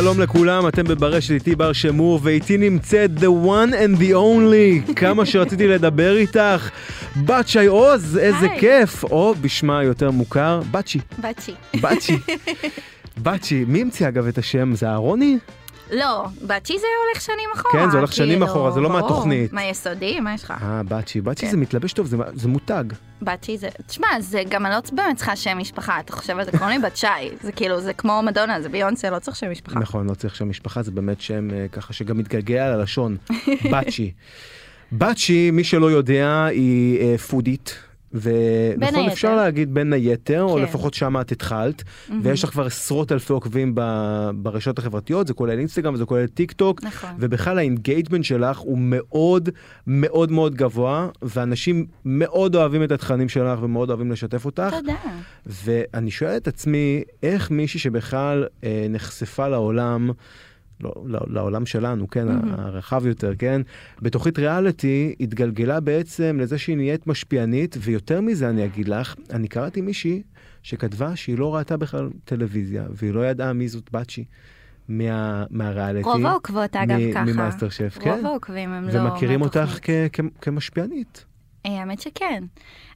שלום לכולם, אתם בברשת איתי בר שמור, ואיתי נמצאת the one and the only, כמה שרציתי לדבר איתך, בת שי עוז, איזה היי. כיף, או בשמה היותר מוכר, בצ'י, בצ'י. בצ'י. בצ'י, מי המציא אגב את השם? זה אהרוני? לא, בצ'י זה הולך שנים אחורה. כן, זה הולך שנים כאילו, אחורה, זה לא. מהתוכנית. מה יסודי? מה יש לך? אה, בצ'י, בצ'י כן. זה מתלבש טוב, זה- זה מותג. בצ'י זה... תשמע, זה גם אני לא באמת צריכה שם משפחה, אתה חושב על זה, קוראים לי בת שי. זה כאילו, זה כמו מדונה, זה ביונסה, לא צריך שם משפחה. נכון, לא צריך שם משפחה, זה באמת שם אה, ככה שגם מתגלגל על הלשון, בצ'י. בצ'י, מי שלא יודע, היא אה, פודית. ונכון. אפשר להגיד בין היתר, או כן. לפחות שמה את התחלת, ויש לך כבר עשרות אלפי עוקבים ב- ברשתות החברתיות, זה כולל אינסטגרם, זה כולל טיק טוק, נכון. ובכלל ה engagement שלך הוא מאוד מאוד מאוד גבוה, ואנשים מאוד אוהבים את התכנים שלך ומאוד אוהבים לשתף אותך. תודה. ואני שואל את עצמי, איך מישהי שבכלל אה, נחשפה לעולם, לא, לא, לעולם שלנו, כן, מהמם. הרחב יותר, כן, בתוכנית ריאליטי התגלגלה בעצם לזה שהיא נהיית משפיענית, ויותר מזה אני אגיד לך, אני קראתי מישהי שכתבה שהיא לא ראתה בכלל טלוויזיה, והיא לא ידעה מי זאת בצ'י. מה, מהריאליטי, רוב העוקבות, אגב, מ- ככה. ממאסטר שף, כן? רוב העוקבים הם לא ומכירים אותך. כ- כ- כמשפיענית. אה, האמת שכן.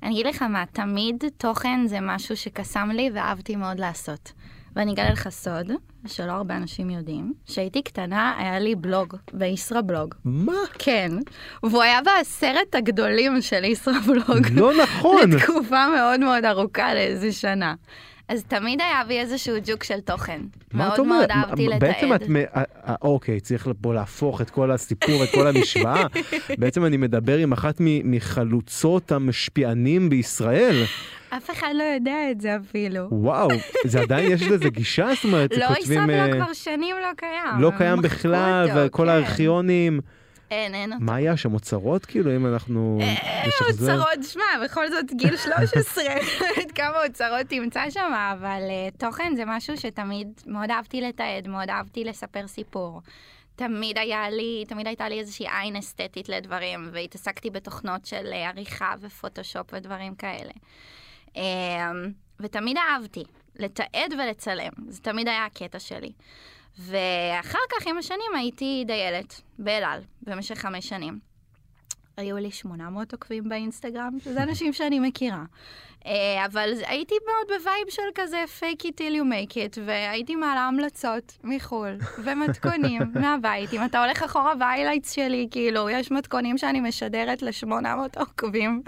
אני אגיד לך מה, תמיד תוכן זה משהו שקסם לי ואהבתי מאוד לעשות. ואני אגלה לך סוד, שלא הרבה אנשים יודעים, כשהייתי קטנה היה לי בלוג, בישראבלוג. מה? כן, והוא היה בעשרת הגדולים של ישראבלוג. לא נכון. לתקופה מאוד מאוד ארוכה, לאיזה שנה. אז תמיד היה בי איזשהו ג'וק של תוכן. מה את מאוד מאוד אומרת? אהבתי מה- בעצם לתעד. את, אה, אה, אוקיי, צריך פה להפוך את כל הסיפור, את כל המשוואה. בעצם אני מדבר עם אחת מחלוצות המשפיענים בישראל. אף אחד לא יודע את זה אפילו. וואו, זה עדיין יש לזה גישה? זאת אומרת, לא, כותבים... אה, ישראבלוג כבר שנים לא קיים. לא קיים בכלל, וכל כן. הארכיונים. אין, אין אותו. מה היה שם, אוצרות? כאילו, אם אנחנו נשחזר? אוצרות, שמע, בכל זאת גיל 13, לא יודעת כמה אוצרות תמצא שם, אבל uh, תוכן זה משהו שתמיד מאוד אהבתי לתעד, מאוד אהבתי לספר סיפור. תמיד היה לי, תמיד הייתה לי איזושהי עין אסתטית לדברים, והתעסקתי בתוכנות של uh, עריכה ופוטושופ ודברים כאלה. Um, ותמיד אהבתי לתעד ולצלם, זה תמיד היה הקטע שלי. ואחר כך, עם השנים, הייתי דיילת באלעל במשך חמש שנים. היו לי 800 עוקבים באינסטגרם, שזה אנשים שאני מכירה. אה, אבל הייתי מאוד ב vibe של כזה fake it till you make it, והייתי מעלה המלצות מחו"ל, ומתכונים מהבית. אם אתה הולך אחורה ב highlights שלי, כאילו, יש מתכונים שאני משדרת ל-800 עוקבים,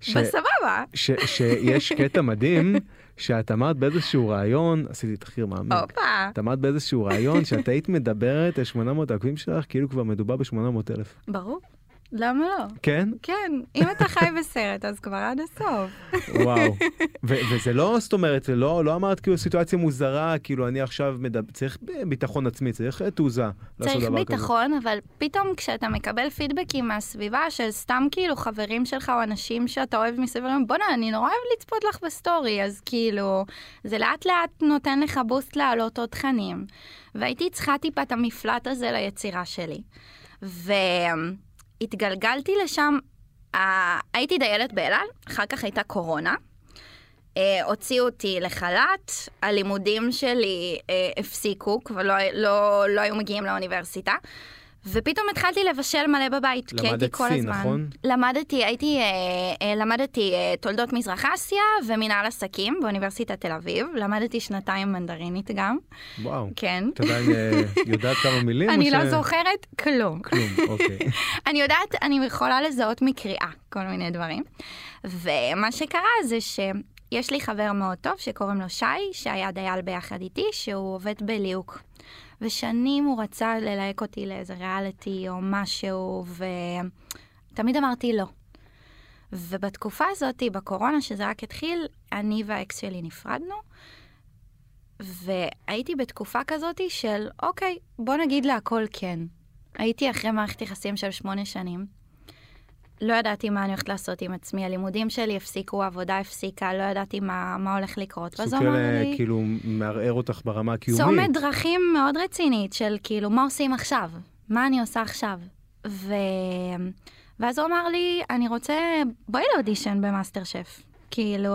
ש- בסבבה. ש- שיש קטע מדהים, שאת אמרת באיזשהו ראיון, עשיתי תחקיר מעמיק. הופה, את אמרת באיזשהו ראיון שאת היית מדברת על 800 העוקבים שלך כאילו כבר מדובר ב-800 אלף. ברור. למה לא? כן? כן, אם אתה חי בסרט, אז כבר עד הסוף. וואו. ו- וזה לא, זאת אומרת, לא, לא אמרת כאילו סיטואציה מוזרה, כאילו אני עכשיו מדבר, צריך ביטחון עצמי, צריך אה, תעוזה. לעשות צריך דבר כזה. ביטחון, אבל פתאום כשאתה מקבל פידבקים מהסביבה של סתם כאילו חברים שלך או אנשים שאתה אוהב מסביב, אומרים, בואנה, אני נורא אוהב לצפות לך בסטורי, אז כאילו, זה לאט לאט נותן לך boost להעלות עוד תכנים. והייתי צריכה טיפה את המפלט הזה ליצירה שלי. והתגלגלתי לשם, אה, הייתי דיילת באלעל, אחר כך הייתה קורונה. אה, הוציאו אותי לחל"ת, הלימודים שלי אה, הפסיקו, כבר לא, לא, לא היו מגיעים לאוניברסיטה. ופתאום התחלתי לבשל מלא בבית, כי הייתי למדת כל סין, הזמן. נכון? למדתי, הייתי, אה, אה, למדתי אה, תולדות מזרח אסיה ומנהל עסקים באוניברסיטת תל אביב. למדתי שנתיים מנדרינית גם, וואו. כן. את עדיין אה, יודעת כמה מילים? אני ש- לא זוכרת כלום. כלום, אוקיי. אני יודעת, אני יכולה לזהות מקריאה כל מיני דברים. ומה שקרה זה שיש לי חבר מאוד טוב שקוראים לו שי, שהיה דייל ביחד איתי, שהוא עובד בליהוק. ושנים הוא רצה ללהק אותי לאיזה ריאליטי או משהו, ותמיד אמרתי לא. ובתקופה הזאת, בקורונה, שזה רק התחיל, אני והאקס שלי נפרדנו, והייתי בתקופה כזאת של, אוקיי, בוא נגיד להכל כן. הייתי אחרי מערכת יחסים של שמונה שנים. לא ידעתי מה אני הולכת לעשות עם עצמי, הלימודים שלי הפסיקו, העבודה הפסיקה, לא ידעתי מה, מה הולך לקרות. ואז הוא אמר אה, לי, כאילו מערער אותך ברמה הקיומית. צומת דרכים מאוד רצינית של כאילו, מה עושים עכשיו? מה אני עושה עכשיו? ו... ואז הוא אמר לי, אני רוצה, בואי לאודישן במאסטר שף. כאילו,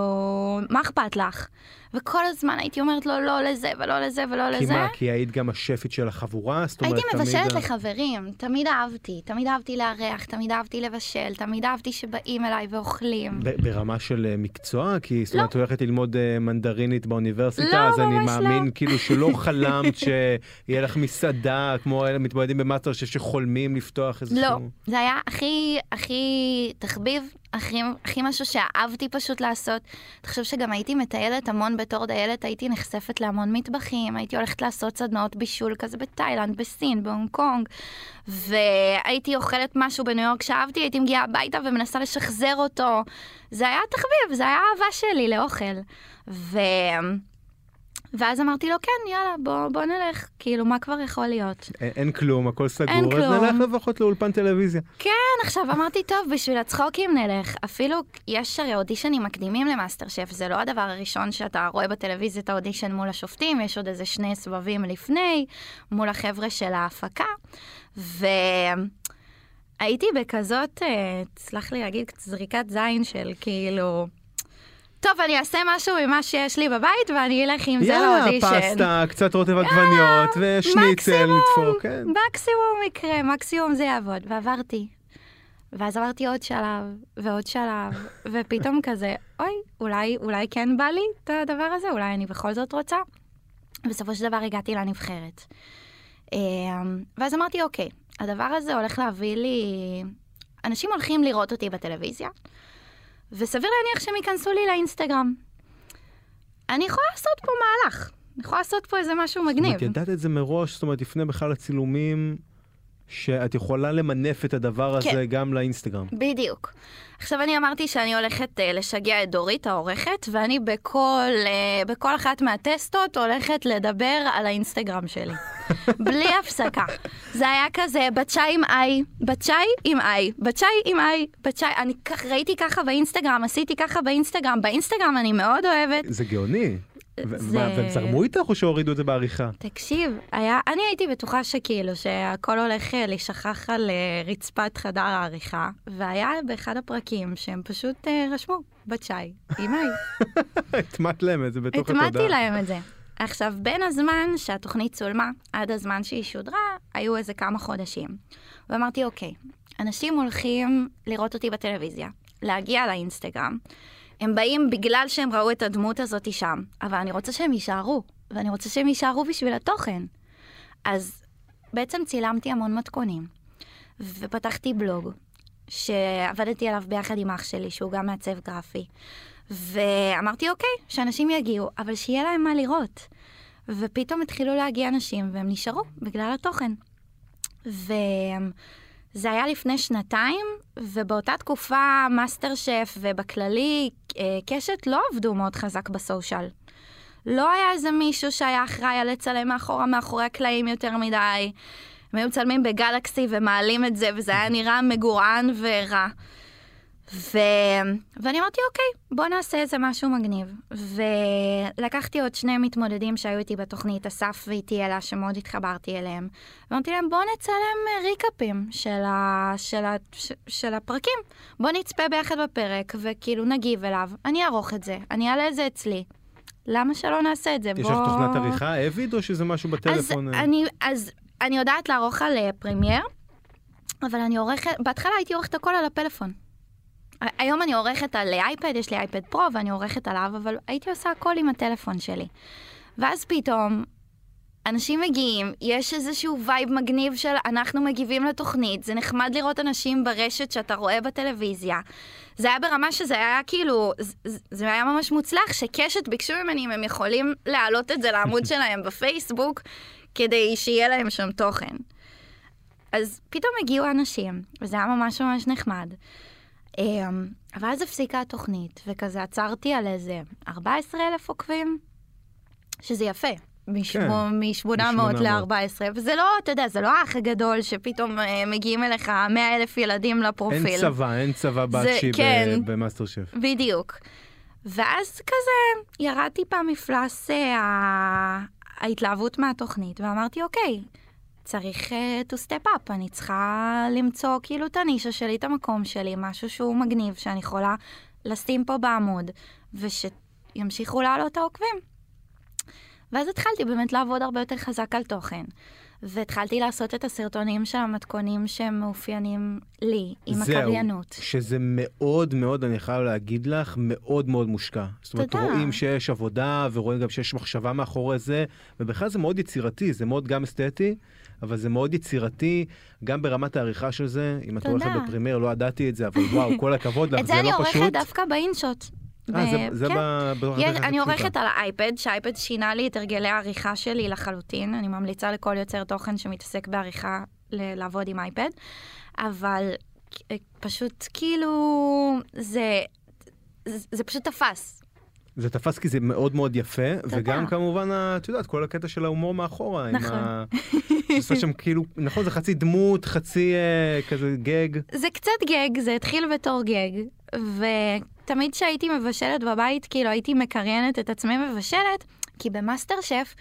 מה אכפת לך? וכל הזמן הייתי אומרת לו, לא לזה ולא לזה ולא כי לזה. מה, כי היית גם השפית של החבורה? זאת אומרת, הייתי תמיד מבשלת ה- לחברים, תמיד אהבתי, תמיד אהבתי לארח, תמיד אהבתי לבשל, תמיד אהבתי שבאים אליי ואוכלים. ב- ברמה של אה, מקצוע? כי זאת לא. אומרת, הולכת ללמוד אה, מנדרינית באוניברסיטה, לא, אז אני לא. מאמין כאילו שלא חלמת שיהיה לך מסעדה, כמו אלה מתמודדים במאסטר שחולמים לפתוח איזשהו... לא, זה היה הכי, הכי תחביב, הכי, הכי משהו שאהבתי פשוט לעשות. תחשוב שגם הייתי מטיילת המון בתור דיילת, הייתי נחשפת להמון מטבחים, הייתי הולכת לעשות סדנאות בישול כזה בתאילנד, בסין, בהונג קונג, והייתי אוכלת משהו בניו יורק שאהבתי, הייתי מגיעה הביתה ומנסה לשחזר אותו. זה היה תחביב, זה היה אהבה שלי לאוכל. ו... ואז אמרתי לו, כן, יאללה, בוא, בוא נלך, כאילו, מה כבר יכול להיות? אין, אין כלום, הכל סגור, אין אז כלום. נלך לפחות לאולפן טלוויזיה. כן, עכשיו אמרתי, טוב, בשביל הצחוקים נלך. אפילו יש הרי אודישנים מקדימים למאסטר שף, זה לא הדבר הראשון שאתה רואה בטלוויזיה את האודישן מול השופטים, יש עוד איזה שני סבבים לפני, מול החבר'ה של ההפקה. והייתי בכזאת, אה, תסלח לי להגיד, זריקת זין של כאילו... טוב, אני אעשה משהו ממה שיש לי בבית ואני אלך עם זה יאללה, לאודישן. פסטה, קצת רוטב עגבניות, ושניצל נדפוק, כן. מקסימום יקרה, מקסימום זה יעבוד. ועברתי. ואז עברתי עוד שלב, ועוד שלב, ופתאום כזה, אוי, אולי, אולי כן בא לי את הדבר הזה, אולי אני בכל זאת רוצה. בסופו של דבר הגעתי לנבחרת. אמ, ואז אמרתי, אוקיי, הדבר הזה הולך להביא לי... אנשים הולכים לראות אותי בטלוויזיה, וסביר להניח שהם ייכנסו לי לאינסטגרם. אני יכולה לעשות פה מהלך, אני יכולה לעשות פה איזה משהו זאת מגניב. אומרת, ידעת את זה מראש, זאת אומרת, לפני בכלל הצילומים, שאת יכולה למנף את הדבר הזה כן. גם לאינסטגרם. בדיוק. עכשיו אני אמרתי שאני הולכת uh, לשגע את דורית העורכת, ואני בכל, uh, בכל אחת מהטסטות הולכת לדבר על האינסטגרם שלי. בלי הפסקה. זה היה כזה, בצ'אי עם איי, בצ'אי עם איי, בצ'אי עם איי, בצ'אי, אני כך, ראיתי ככה באינסטגרם, עשיתי ככה באינסטגרם, באינסטגרם אני מאוד אוהבת. זה גאוני. זה- מה, והם זרמו איתך או שהורידו את זה בעריכה? תקשיב, היה, אני הייתי בטוחה שכאילו שהכל הולך אה, להישכח על אה, רצפת חדר העריכה, והיה באחד הפרקים שהם פשוט אה, רשמו בצ'אי, עם איי. הטמעת להם את זה בתוך התודעה. הטמעתי להם את זה. עכשיו, בין הזמן שהתוכנית צולמה עד הזמן שהיא שודרה, היו איזה כמה חודשים. ואמרתי, אוקיי, אנשים הולכים לראות אותי בטלוויזיה, להגיע לאינסטגרם. הם באים בגלל שהם ראו את הדמות הזאת שם, אבל אני רוצה שהם יישארו, ואני רוצה שהם יישארו בשביל התוכן. אז בעצם צילמתי המון מתכונים, ופתחתי בלוג, שעבדתי עליו ביחד עם אח שלי, שהוא גם מעצב גרפי. ואמרתי, אוקיי, שאנשים יגיעו, אבל שיהיה להם מה לראות. ופתאום התחילו להגיע אנשים, והם נשארו בגלל התוכן. וזה היה לפני שנתיים, ובאותה תקופה מאסטר שף ובכללי אה, קשת לא עבדו מאוד חזק ב social. לא היה איזה מישהו שהיה אחראי על לצלם מאחורה, מאחורי הקלעים יותר מדי. הם היו מצלמים בגלקסי ומעלים את זה, וזה היה נראה מגורעין ורע. ו... ואני אמרתי, אוקיי, בוא נעשה איזה משהו מגניב. ולקחתי עוד שני מתמודדים שהיו איתי בתוכנית, אסף ואיתי אלה, שמאוד התחברתי אליהם. ואמרתי להם, בוא נצלם ריקאפים של, ה... של, ה... של הפרקים. בוא נצפה ביחד בפרק, וכאילו נגיב אליו. אני אערוך את זה, אני אעלה את זה אצלי. למה שלא נעשה את זה? יש בוא... לך תוכנת עריכה, אביד, או שזה משהו בטלפון? אז? אני, אז אני יודעת לערוך על אה, פרמייר, אבל אני עורכת, בהתחלה הייתי עורכת הכל על הפלאפון. היום אני עורכת על אייפד, יש לי אייפד פרו ואני עורכת עליו, אבל הייתי עושה הכל עם הטלפון שלי. ואז פתאום, אנשים מגיעים, יש איזשהו vibe מגניב של אנחנו מגיבים לתוכנית, זה נחמד לראות אנשים ברשת שאתה רואה בטלוויזיה. זה היה ברמה שזה היה כאילו, זה, זה היה ממש מוצלח, שקשת ביקשו ממני אם הם יכולים להעלות את זה לעמוד שלהם בפייסבוק, כדי שיהיה להם שם תוכן. אז פתאום הגיעו אנשים, וזה היה ממש ממש נחמד. אמ, אבל אז הפסיקה התוכנית, וכזה עצרתי על איזה 14 אלף עוקבים, שזה יפה. כן, מ-800 ל-14, וזה לא, אתה יודע, זה לא האח הגדול שפתאום אה, מגיעים אליך 100 אלף ילדים לפרופיל. אין צבא, אין צבא בתשי כן. במאסטר שף. בדיוק. ואז כזה ירדתי במפלס אה, ה- ההתלהבות מהתוכנית, ואמרתי, אוקיי, צריך uh, to step up, אני צריכה למצוא כאילו את הנישה שלי, את המקום שלי, משהו שהוא מגניב, שאני יכולה לשים פה בעמוד, ושימשיכו לעלות העוקבים. ואז התחלתי באמת לעבוד הרבה יותר חזק על תוכן. והתחלתי לעשות את הסרטונים של המתכונים שהם מאופיינים לי, עם הקריינות. זהו, שזה מאוד מאוד, אני חייב להגיד לך, מאוד מאוד מושקע. זאת אומרת, תודה. רואים שיש עבודה, ורואים גם שיש מחשבה מאחורי זה, ובכלל זה מאוד יצירתי, זה מאוד גם אסתטי, אבל זה מאוד יצירתי, גם ברמת העריכה של זה. אם את. עורכת בפרימייר, לא ידעתי את זה, אבל וואו, כל הכבוד לך, את זה זה אני לא עורכת פשוט. דווקא באינשוט. אה, זה- זה כן. ב- יש, אני. עורכת על האייפד, שהאייפד שינה לי את הרגלי העריכה שלי לחלוטין. אני ממליצה לכל יוצר תוכן שמתעסק בעריכה לעבוד עם אייפד. אבל אה, פשוט כאילו, זה, זה, זה פשוט תפס. זה תפס כי זה מאוד מאוד יפה, וגם כמובן, את יודעת, כל הקטע של ההומור מאחורה. עם נכון. ה- שעושה שם כאילו, נכון, זה חצי דמות, חצי אה, כזה גג. זה קצת גג, זה התחיל בתור גג, ותמיד כשהייתי מבשלת בבית, כאילו הייתי מקריינת את עצמי מבשלת, כי במאסטר שף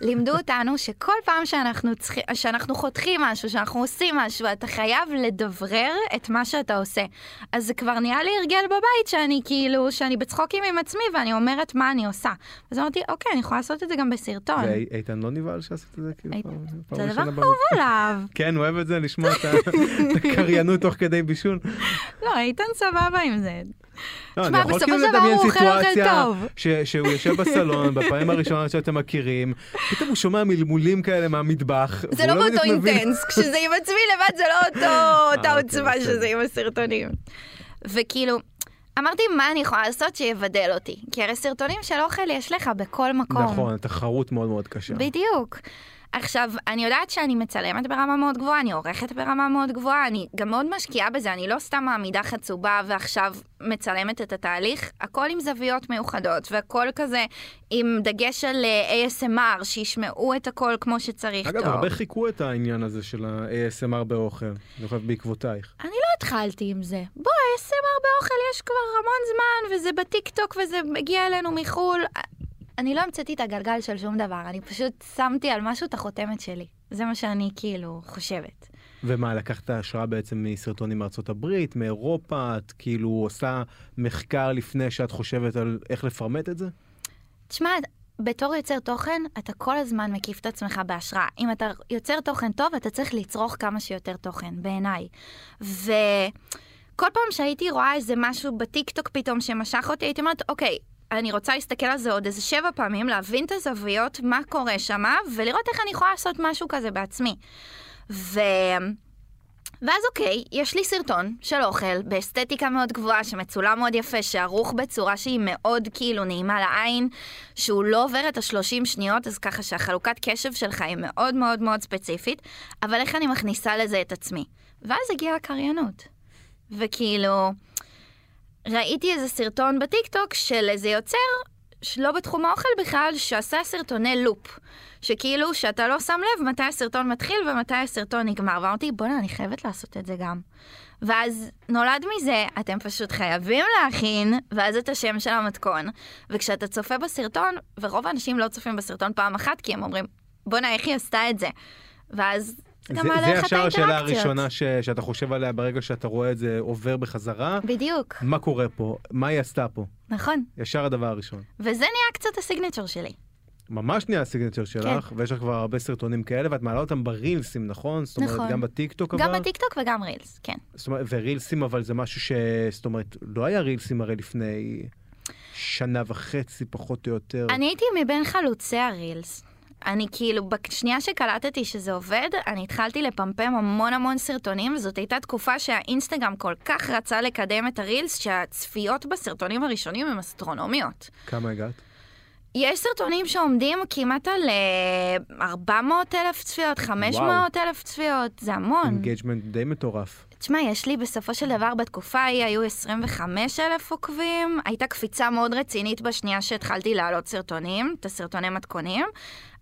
לימדו אותנו שכל פעם שאנחנו, צריכים, שאנחנו חותכים משהו, שאנחנו עושים משהו, אתה חייב לדברר את מה שאתה עושה. אז זה כבר נהיה לי הרגל בבית שאני כאילו, שאני בצחוקים עם עצמי ואני אומרת מה אני עושה. אז אמרתי, אוקיי, אני יכולה לעשות את זה גם בסרטון. ואיתן לא נבהל שעשית את זה כאילו פעם פעם זה ראשונה דבר חוב עליו. כן, הוא אוהב את זה, לשמוע את הקריינות תוך כדי בישול. לא, איתן סבבה עם זה. לא, אני יכול בסופו כאילו של דבר לדמיין הוא אוכל אוכל סיטואציה שהוא יושב בסלון בפעמים הראשונות שאתם מכירים, פתאום הוא שומע מלמולים כאלה מהמטבח. זה והוא לא באותו אינטנס, כשזה עם עצמי לבד זה לא אותו, אותה אוקיי, עוצמה. שזה עם הסרטונים. וכאילו, אמרתי מה אני יכולה לעשות שיבדל אותי, כי הרי סרטונים של אוכל יש לך בכל מקום. נכון, תחרות מאוד מאוד קשה. בדיוק. עכשיו, אני יודעת שאני מצלמת ברמה מאוד גבוהה, אני עורכת ברמה מאוד גבוהה, אני גם מאוד משקיעה בזה, אני לא סתם מעמידה חצובה ועכשיו מצלמת את התהליך, הכל עם זוויות מיוחדות, והכל כזה עם דגש על אה, ASMR, שישמעו את הכל כמו שצריך אגב, טוב. הרבה חיכו את העניין הזה של ה-ASMR באוכל, אני חושב בעקבותייך. אני לא התחלתי עם זה. בוא, ASMR באוכל יש כבר המון זמן, וזה בטיקטוק וזה מגיע אלינו מחו"ל. אני לא המצאתי את הגלגל של שום דבר, אני פשוט שמתי על משהו את החותמת שלי. זה מה שאני כאילו חושבת. ומה, לקחת השראה בעצם מסרטונים מארצות הברית, מאירופה, את כאילו עושה מחקר לפני שאת חושבת על איך לפרמט את זה? תשמע, בתור יוצר תוכן, אתה כל הזמן מקיף את עצמך בהשראה. אם אתה יוצר תוכן טוב, אתה צריך לצרוך כמה שיותר תוכן, בעיניי. וכל פעם שהייתי רואה איזה משהו בטיקטוק פתאום שמשך אותי, הייתי אומרת, אוקיי, אני רוצה להסתכל על זה עוד איזה שבע פעמים, להבין את הזוויות, מה קורה שם, ולראות איך אני יכולה לעשות משהו כזה בעצמי. ו... ואז אוקיי, יש לי סרטון של אוכל באסתטיקה מאוד גבוהה, שמצולם מאוד יפה, שערוך בצורה שהיא מאוד כאילו נעימה לעין, שהוא לא עובר את השלושים שניות, אז ככה שהחלוקת קשב שלך היא מאוד מאוד מאוד ספציפית, אבל איך אני מכניסה לזה את עצמי? ואז הגיעה הקריינות. וכאילו, ראיתי איזה סרטון בטיקטוק של איזה יוצר, שלא בתחום האוכל בכלל, שעשה סרטוני לופ. שכאילו, שאתה לא שם לב מתי הסרטון מתחיל ומתי הסרטון נגמר. ואמרתי, בוא'נה, אני חייבת לעשות את זה גם. ואז נולד מזה, אתם פשוט חייבים להכין, ואז את השם של המתכון. וכשאתה צופה בסרטון, ורוב האנשים לא צופים בסרטון פעם אחת, כי הם אומרים, בוא'נה, איך היא עשתה את זה? ואז זה גם זה, מעלה זה לך את ישר השאלה האינטראקציות. הראשונה ש, שאתה חושב עליה ברגע שאתה רואה את זה עובר בחזרה. בדיוק, מה קורה פה? מה היא עשתה פה? נכון. ישר הדבר הראשון. וזה נהיה קצת הסיגנצ'ר שלי. ממש נהיה הסיגנצ'ר שלך, ויש לך כבר הרבה סרטונים כאלה, ואת מעלה אותם ברילסים, נכון? זאת אומרת, נכון. גם בטיקטוק אבל? גם בטיקטוק וגם רילס, כן. זאת אומרת, ורילסים, אבל זה משהו ש... זאת אומרת, לא היה רילסים הרי לפני שנה וחצי, פחות או יותר. אני הייתי מבין חלוצי הרילס. אני כאילו, בשנייה שקלטתי שזה עובד, אני התחלתי לפמפם המון המון סרטונים, וזאת הייתה תקופה שהאינסטגרם כל כך רצה לקדם את הרילס, שהצפיות בסרטונים הראשונים הן אסטרונומיות. כמה הגעת? יש סרטונים שעומדים כמעט על אה, 400 אלף צפיות, 500 אלף צפיות, זה המון. engagement די מטורף. תשמע, יש לי בסופו של דבר בתקופה ההיא היו 25 אלף עוקבים, הייתה קפיצה מאוד רצינית בשנייה שהתחלתי להעלות סרטונים, את הסרטוני מתכונים.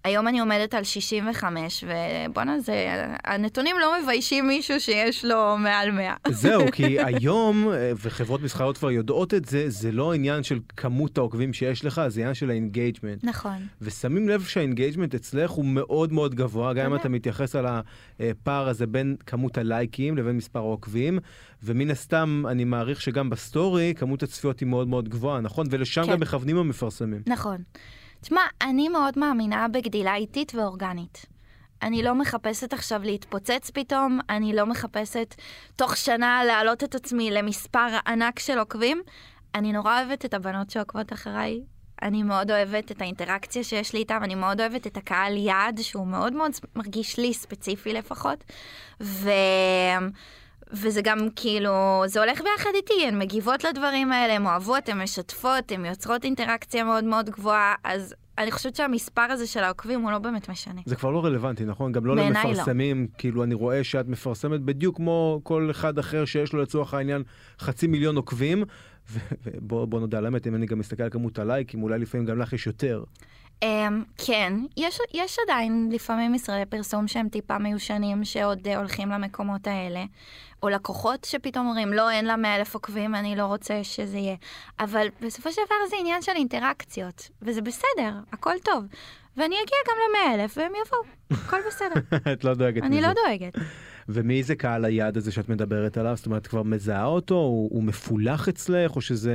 היום אני עומדת על 65, ובואנה, זה... הנתונים לא מביישים מישהו שיש לו מעל 100. זהו, כי היום, אה, וחברות מסחריות כבר יודעות את זה, זה לא עניין של כמות העוקבים שיש לך, זה עניין של ה engagement. נכון. ושמים לב שה engagement אצלך הוא מאוד מאוד גבוה, גם אם אתה מתייחס על הפער הזה בין כמות הלייקים לבין מספר העוקבים, ומן הסתם, אני מעריך שגם בסטורי, כמות הצפיות היא מאוד מאוד גבוהה, נכון? ולשם כן. גם מכוונים המפרסמים. נכון. תשמע, אני מאוד מאמינה בגדילה איטית ואורגנית. אני לא מחפשת עכשיו להתפוצץ פתאום, אני לא מחפשת תוך שנה להעלות את עצמי למספר ענק של עוקבים. אני נורא אוהבת את הבנות שעוקבות אחריי. אני מאוד אוהבת את האינטראקציה שיש לי איתם, אני מאוד אוהבת את הקהל יעד, שהוא מאוד מאוד מרגיש לי ספציפי לפחות. ו... וזה גם כאילו, זה הולך ביחד איתי, הן מגיבות לדברים האלה, הן אוהבות, הן משתפות, הן יוצרות אינטראקציה מאוד מאוד גבוהה, אז אני חושבת שהמספר הזה של העוקבים הוא לא באמת משנה. זה כבר לא רלוונטי, נכון? גם לא לא. למפרסמים, כאילו אני רואה שאת מפרסמת בדיוק כמו כל אחד אחר שיש לו לצורך העניין חצי מיליון עוקבים, ובוא בוא נודה על האמת, אם אני גם מסתכל על כמות הלייקים, אולי לפעמים גם לך יש יותר. Um, כן, יש, יש עדיין לפעמים משרדי פרסום שהם טיפה מיושנים, שעוד uh, הולכים למקומות האלה, או לקוחות שפתאום אומרים, לא, אין לה 100 אלף עוקבים, אני לא רוצה שזה יהיה. אבל בסופו של דבר זה עניין של אינטראקציות, וזה בסדר, הכל טוב. ואני אגיע גם ל-100 אלף, והם יבואו, הכל בסדר. את לא דואגת אני מזה. לא דואגת. ומי זה קהל היעד הזה שאת מדברת עליו? זאת אומרת, כבר מזהה אותו? הוא, הוא מפולח אצלך, או שזה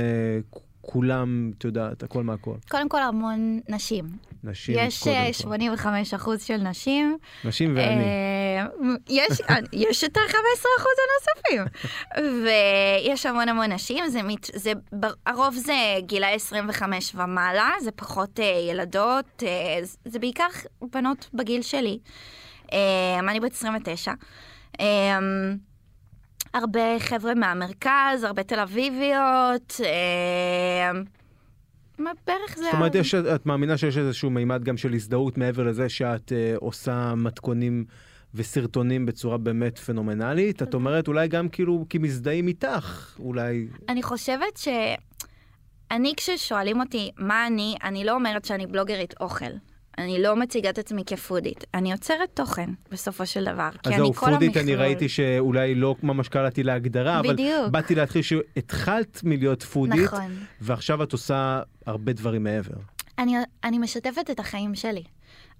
כולם, את יודעת, הכל מהכל? קודם כל המון נשים. נשים, יש קודם אה, כל. 85 אחוז של נשים. נשים ואני. אה, יש, יש את ה-15 אחוז הנוספים. ויש המון המון נשים, זה, מת, זה, הרוב זה גילאי 25 ומעלה, זה פחות אה, ילדות, אה, זה- זה בעיקר בנות בגיל שלי. אה, אני בת 29. אה, הרבה חבר'ה מהמרכז, הרבה תל אביביות. אה, מה, בערך זה... זאת אומרת, יש, את מאמינה שיש איזשהו מימד גם של הזדהות מעבר לזה שאת אה, עושה מתכונים וסרטונים בצורה באמת פנומנלית? את אומרת אולי גם כאילו כי מזדהים איתך, אולי... אני חושבת ש... אני, כששואלים אותי מה אני, אני לא אומרת שאני בלוגרית אוכל. אני לא מציגה את עצמי כפודית. אני יוצרת תוכן, בסופו של דבר. אז אני זהו, פודית אני המכלול. ראיתי שאולי לא ממש קלעתי להגדרה, אבל בדיוק. באתי להתחיל שהתחלת מלהיות פודית, נכון. ועכשיו את עושה הרבה דברים מעבר. אני, אני משתפת את החיים שלי.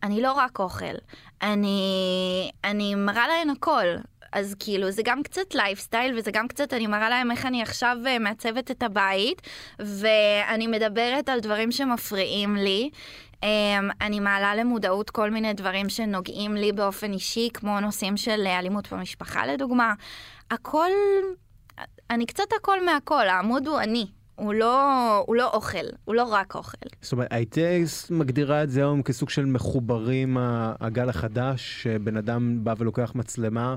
אני לא רק אוכל. אני, אני מראה להם הכל. אז כאילו, זה גם קצת לייפסטייל, וזה גם קצת, אני מראה להם איך אני עכשיו אה, מעצבת את הבית, ואני מדברת על דברים שמפריעים לי. Um, אני מעלה למודעות כל מיני דברים שנוגעים לי באופן אישי, כמו נושאים של אלימות במשפחה לדוגמה. הכל, אני קצת הכל מהכל, העמוד הוא אני. הוא לא, הוא לא אוכל, הוא לא רק אוכל. זאת אומרת, היית מגדירה את זה היום כסוג של מחוברים הגל החדש, שבן אדם בא ולוקח מצלמה,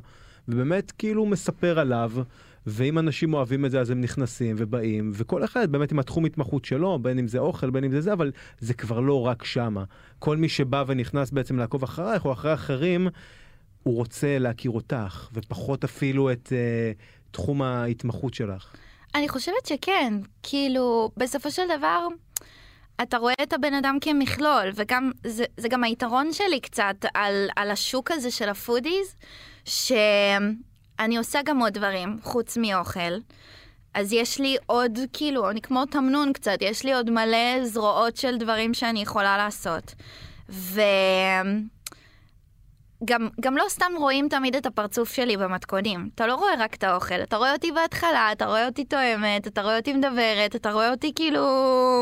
ובאמת כאילו מספר עליו, ואם אנשים אוהבים את זה אז הם נכנסים ובאים, וכל אחד באמת עם התחום התמחות שלו, בין אם זה אוכל, בין אם זה זה, אבל זה כבר לא רק שמה. כל מי שבא ונכנס בעצם לעקוב אחרייך או אחרי אחרים, הוא רוצה להכיר אותך, ופחות אפילו את uh, תחום ההתמחות שלך. אני חושבת שכן, כאילו, בסופו של דבר, אתה רואה את הבן אדם כמכלול, וגם, זה, זה גם היתרון שלי קצת על, על השוק הזה של ה foodies, שאני עושה גם עוד דברים, חוץ מאוכל. אז יש לי עוד, כאילו, אני כמו תמנון קצת, יש לי עוד מלא זרועות של דברים שאני יכולה לעשות. ו... גם, גם לא סתם רואים תמיד את הפרצוף שלי במתכונים. אתה לא רואה רק את האוכל, אתה רואה אותי בהתחלה, אתה רואה אותי טועמת, אתה רואה אותי מדברת, אתה רואה אותי כאילו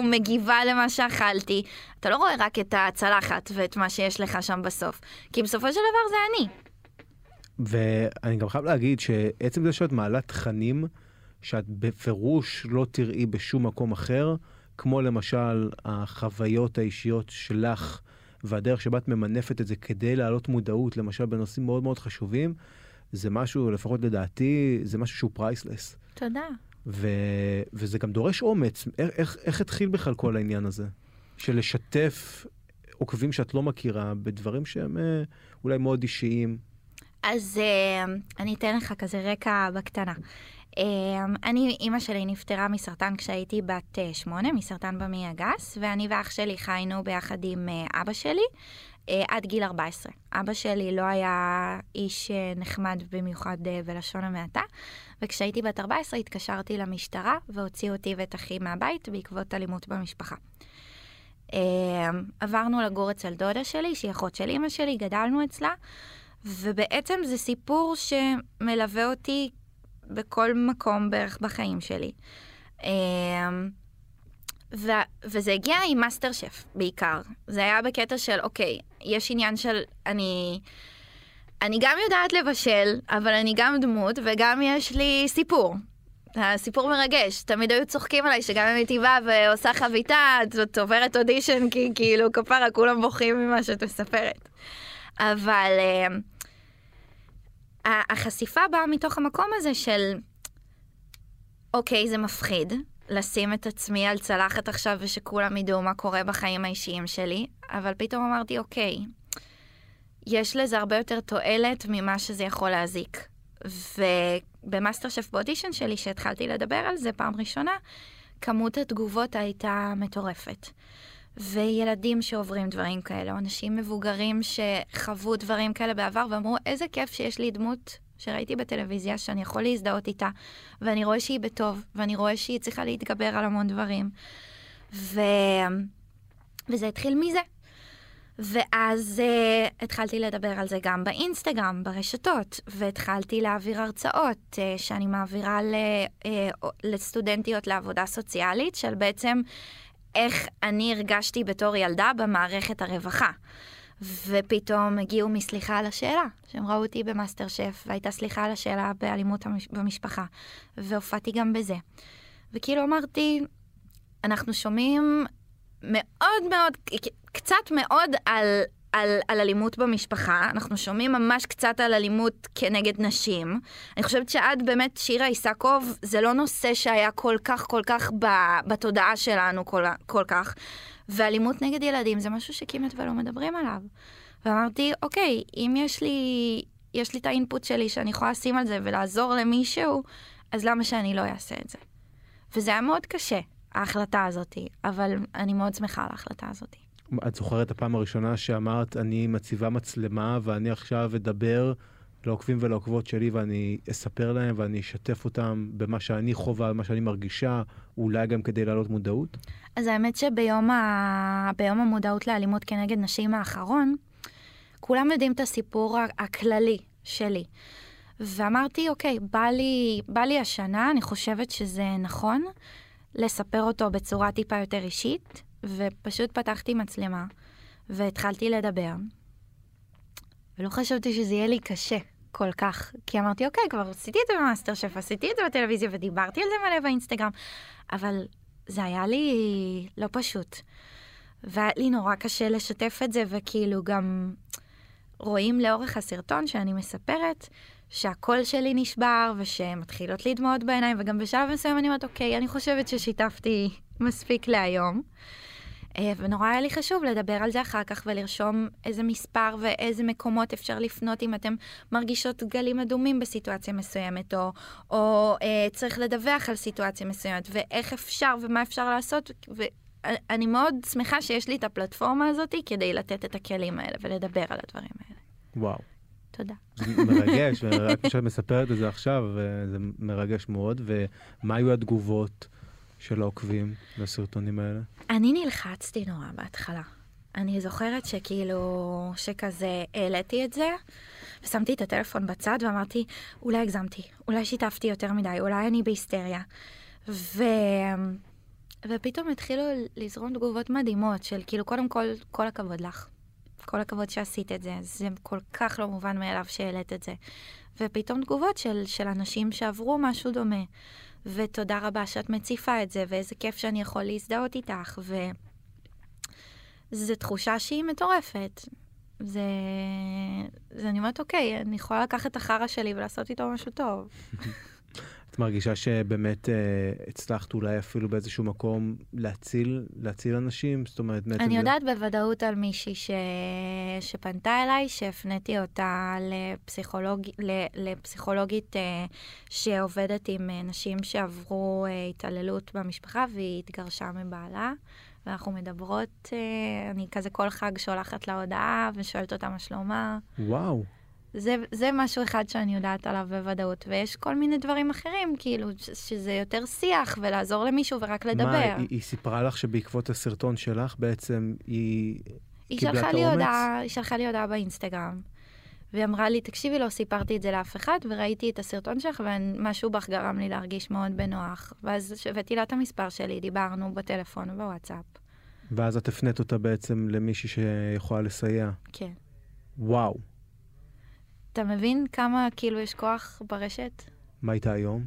מגיבה למה שאכלתי. אתה לא רואה רק את הצלחת ואת מה שיש לך שם בסוף. כי בסופו של דבר זה אני. ואני גם חייב להגיד שעצם זה שאת מעלה תכנים שאת בפירוש לא תראי בשום מקום אחר, כמו למשל החוויות האישיות שלך והדרך שבה את ממנפת את זה כדי להעלות מודעות, למשל בנושאים מאוד מאוד חשובים, זה משהו, לפחות לדעתי, זה משהו שהוא פרייסלס. תודה. ו... וזה גם דורש אומץ. איך, איך, איך התחיל בכלל כל העניין הזה? של לשתף עוקבים שאת לא מכירה בדברים שהם אה, אולי מאוד אישיים. אז uh, אני אתן לך כזה רקע בקטנה. Uh, אני, אימא שלי נפטרה מסרטן כשהייתי בת uh, שמונה, מסרטן במעי הגס, ואני ואח שלי חיינו ביחד עם uh, אבא שלי uh, עד גיל 14. אבא שלי לא היה איש uh, נחמד במיוחד uh, בלשון המעטה, וכשהייתי בת 14 התקשרתי למשטרה והוציאו אותי ואת אחי מהבית בעקבות אלימות במשפחה. אה, עברנו לגור אצל דודה שלי, שהיא אחות של אימא שלי, גדלנו אצלה. ובעצם זה סיפור שמלווה אותי בכל מקום בערך בחיים שלי. אמ, ו- וזה הגיע עם מאסטר שף בעיקר. זה היה בקטע של, אוקיי, יש עניין של, אני... אני גם יודעת לבשל, אבל אני גם דמות, וגם יש לי סיפור. הסיפור מרגש, תמיד היו צוחקים עליי שגם אם הייתי באה ועושה חביתה, את עוברת אודישן, כי כאילו כפרה, כולם בוכים ממה שאת מספרת. אבל uh, החשיפה באה מתוך המקום הזה של, אוקיי, זה מפחיד לשים את עצמי על צלחת עכשיו ושכולם ידעו מה קורה בחיים האישיים שלי, אבל פתאום אמרתי, אוקיי, יש לזה הרבה יותר תועלת ממה שזה יכול להזיק. ובמאסטר שף באודישן שלי, שהתחלתי לדבר על זה פעם ראשונה, כמות התגובות הייתה מטורפת. וילדים שעוברים דברים כאלה, או אנשים מבוגרים שחוו דברים כאלה בעבר ואמרו, איזה כיף שיש לי דמות שראיתי בטלוויזיה שאני יכול להזדהות איתה, ואני רואה שהיא בטוב, ואני רואה שהיא צריכה להתגבר על המון דברים. ו... וזה התחיל מזה. ואז uh, התחלתי לדבר על זה גם באינסטגרם, ברשתות, והתחלתי להעביר הרצאות uh, שאני מעבירה ל, uh, לסטודנטיות לעבודה סוציאלית, של בעצם איך אני הרגשתי בתור ילדה במערכת הרווחה. ופתאום הגיעו מסליחה על השאלה, שהם ראו אותי במאסטר שף, והייתה סליחה על השאלה באלימות במשפחה, והופעתי גם בזה. וכאילו אמרתי, אנחנו שומעים מאוד מאוד, קצת מאוד על על, על אלימות במשפחה, אנחנו שומעים ממש קצת על אלימות כנגד נשים. אני חושבת שעד באמת שירה איסקוב זה לא נושא שהיה כל כך כל כך ב, בתודעה שלנו כל, כל כך. ואלימות נגד ילדים זה משהו שכמעט ולא מדברים עליו. ואמרתי, אוקיי, אם יש לי, יש לי את האינפוט שלי שאני יכולה לשים על זה ולעזור למישהו, אז למה שאני לא אעשה את זה? וזה היה מאוד קשה, ההחלטה הזאת, אבל אני מאוד שמחה על ההחלטה הזאת. את זוכרת את הפעם הראשונה שאמרת, אני מציבה מצלמה ואני עכשיו אדבר לעוקבים ולעוקבות שלי ואני אספר להם ואני אשתף אותם במה שאני חווה, במה שאני מרגישה, אולי גם כדי להעלות מודעות? אז האמת שביום ה... המודעות לאלימות כנגד נשים האחרון, כולם יודעים את הסיפור הכללי שלי. ואמרתי, אוקיי, בא לי, בא לי השנה, אני חושבת שזה נכון לספר אותו בצורה טיפה יותר אישית, ופשוט פתחתי מצלמה, והתחלתי לדבר, ולא חשבתי שזה יהיה לי קשה כל כך, כי אמרתי, אוקיי, כבר עשיתי את זה במאסטר שף, עשיתי את זה בטלוויזיה ודיברתי על זה מלא באינסטגרם, אבל זה היה לי לא פשוט. והיה לי נורא קשה לשתף את זה, וכאילו גם רואים לאורך הסרטון שאני מספרת, שהקול שלי נשבר, ושמתחילות לי דמעות בעיניים, וגם בשלב מסוים אני אומרת, אוקיי, אני חושבת ששיתפתי מספיק להיום. אה, ונורא היה לי חשוב לדבר על זה אחר כך ולרשום איזה מספר ואיזה מקומות אפשר לפנות אם אתם מרגישות גלים אדומים בסיטואציה מסוימת, או, או אה, צריך לדווח על סיטואציה מסוימת, ואיך אפשר ומה אפשר לעשות. ואני מאוד שמחה שיש לי את הפלטפורמה הזאת כדי לתת את הכלים האלה ולדבר על הדברים האלה. וואו. תודה. זה מרגש, ורק כשאת מספרת את זה עכשיו, זה מרגש מאוד. ומה היו התגובות? של העוקבים לסרטונים האלה? אני נלחצתי נורא בהתחלה. אני זוכרת שכאילו, שכזה העליתי את זה, ושמתי את הטלפון בצד ואמרתי, אולי הגזמתי, אולי שיתפתי יותר מדי, אולי אני בהיסטריה. ו... ופתאום התחילו לזרום תגובות מדהימות של כאילו, קודם כל, כל הכבוד לך. כל הכבוד שעשית את זה, זה כל כך לא מובן מאליו שהעלית את זה. ופתאום תגובות של, של אנשים שעברו משהו דומה. ותודה רבה שאת מציפה את זה, ואיזה כיף שאני יכול להזדהות איתך, וזו תחושה שהיא מטורפת. זה... זה אני אומרת, אוקיי, אני יכולה לקחת את החרא שלי ולעשות איתו משהו טוב. את מרגישה שבאמת אה, הצלחת אולי אפילו באיזשהו מקום להציל, להציל אנשים? זאת אומרת, בעצם אני זה- יודעת בוודאות על מישהי ש... שפנתה אליי, שהפניתי אותה לפסיכולוג... לפסיכולוגית אה, שעובדת עם אה, נשים שעברו אה, התעללות במשפחה והיא התגרשה מבעלה. ואנחנו מדברות, אה, אני כזה כל חג שולחת לה הודעה ושואלת אותה מה שלומה. וואו. זה, זה משהו אחד שאני יודעת עליו בוודאות, ויש כל מיני דברים אחרים, כאילו, ש- שזה יותר שיח ולעזור למישהו ורק לדבר. מה, היא, היא סיפרה לך שבעקבות הסרטון שלך בעצם היא... היא קיבלה את האומץ? הודעה, היא שלחה לי הודעה באינסטגרם. והיא אמרה לי, תקשיבי, לא סיפרתי את זה לאף אחד, וראיתי את הסרטון שלך, ומשהו בך גרם לי להרגיש מאוד בנוח. ואז הבאתי לה את המספר שלי, דיברנו בטלפון ובוואטסאפ. ואז את הפנית אותה בעצם למישהי שיכולה לסייע. כן. וואו. אתה מבין כמה, כאילו, יש כוח ברשת? מה איתה היום?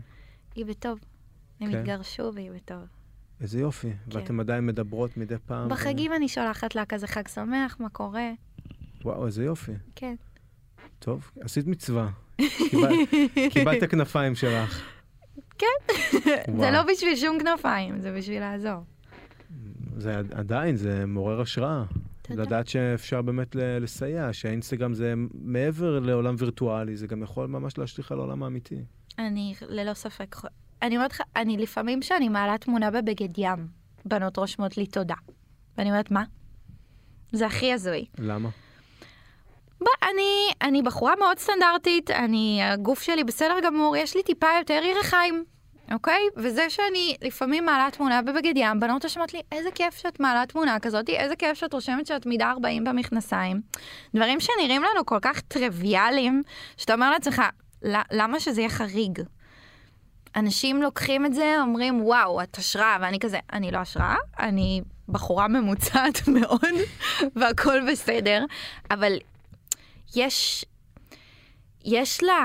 היא בטוב. הם כן. התגרשו והיא בטוב. איזה יופי. ואתם עדיין מדברות מדי פעם. בחגים אני שולחת לה כזה חג שמח, מה קורה? וואו, איזה יופי. כן. טוב, עשית מצווה. קיבל- קיבלת את הכנפיים שלך. זה וואו. לא בשביל שום כנפיים, זה בשביל לעזור. זה עד- עדיין, זה מעורר השראה. תודה. לדעת שאפשר באמת לסייע, שהאינסטגרם זה מעבר לעולם וירטואלי, זה גם יכול ממש להשליך על העולם האמיתי. אני ללא ספק, אני אומרת לך, אני לפעמים כשאני מעלה תמונה בבגד ים, בנות רושמות לי תודה. ואני אומרת, מה? זה הכי הזוי. למה? אני, אני בחורה מאוד סטנדרטית, אני, הגוף שלי בסדר גמור, יש לי טיפה יותר ירחיים, אוקיי? וזה שאני לפעמים מעלה תמונה בבגד ים, בנות רושמות לי, איזה כיף שאת מעלה תמונה כזאת, איזה כיף שאת רושמת שאת מידה 40 במכנסיים. דברים שנראים לנו כל כך טריוויאליים, שאתה אומר לעצמך, "ל- למה שזה יהיה חריג? אנשים לוקחים את זה, אומרים, וואו, את השראה, ואני כזה, אני לא השראה, אני בחורה ממוצעת מאוד, והכל בסדר, אבל יש, יש לה,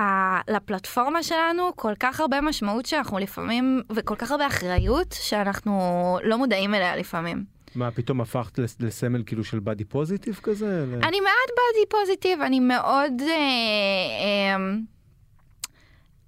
לפלטפורמה שלנו כל כך הרבה משמעות שאנחנו לפעמים, וכל כך הרבה אחריות, שאנחנו לא מודעים אליה לפעמים. מה, פתאום הפכת לס- לסמל כאילו של בדי פוזיטיב כזה? אני מעט בדי פוזיטיב, אני מאוד... אה, אה,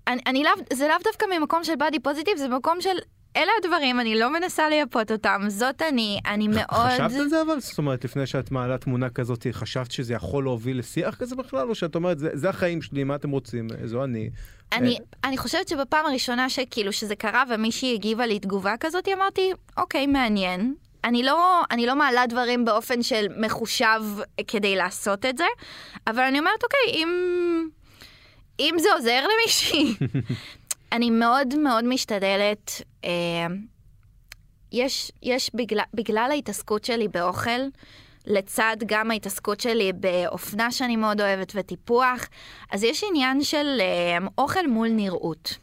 אני, אני לאו, זה לאו דווקא ממקום של בדי פוזיטיב, זה מקום של... אלה הדברים, אני לא מנסה לייפות אותם, זאת אני, אני מאוד... חשבת על זה אבל? זאת אומרת, לפני שאת מעלה תמונה כזאת, חשבת שזה יכול להוביל לשיח כזה בכלל? או שאת אומרת, "זה- זה החיים שלי, מה אתם רוצים? זו אני. אני, אה, אני חושבת שבפעם הראשונה שכאילו שזה קרה ומישהי הגיבה לי תגובה כזאת, אמרתי, אוקיי, מעניין. אני לא, אני לא מעלה דברים באופן של מחושב כדי לעשות את זה, אבל אני אומרת, אוקיי, אם, אם זה עוזר למישהי, אני מאוד מאוד משתדלת. אה, יש, יש בגלל, בגלל ההתעסקות שלי באוכל, לצד גם ההתעסקות שלי באופנה שאני מאוד אוהבת וטיפוח, אז יש עניין של אה, אוכל מול נראות.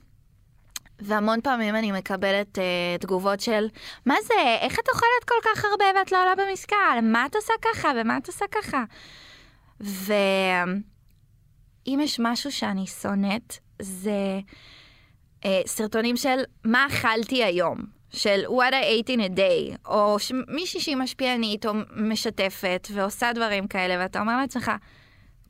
והמון פעמים אני מקבלת uh, תגובות של, מה זה, איך את אוכלת כל כך הרבה ואת לא עולה במשקל? מה את עושה ככה ומה את עושה ככה? ואם יש משהו שאני שונאת, זה uh, סרטונים של מה אכלתי היום, של what I ate in a day, או מישהי שהיא משפיענית או משתפת ועושה דברים כאלה, ואתה אומר לעצמך,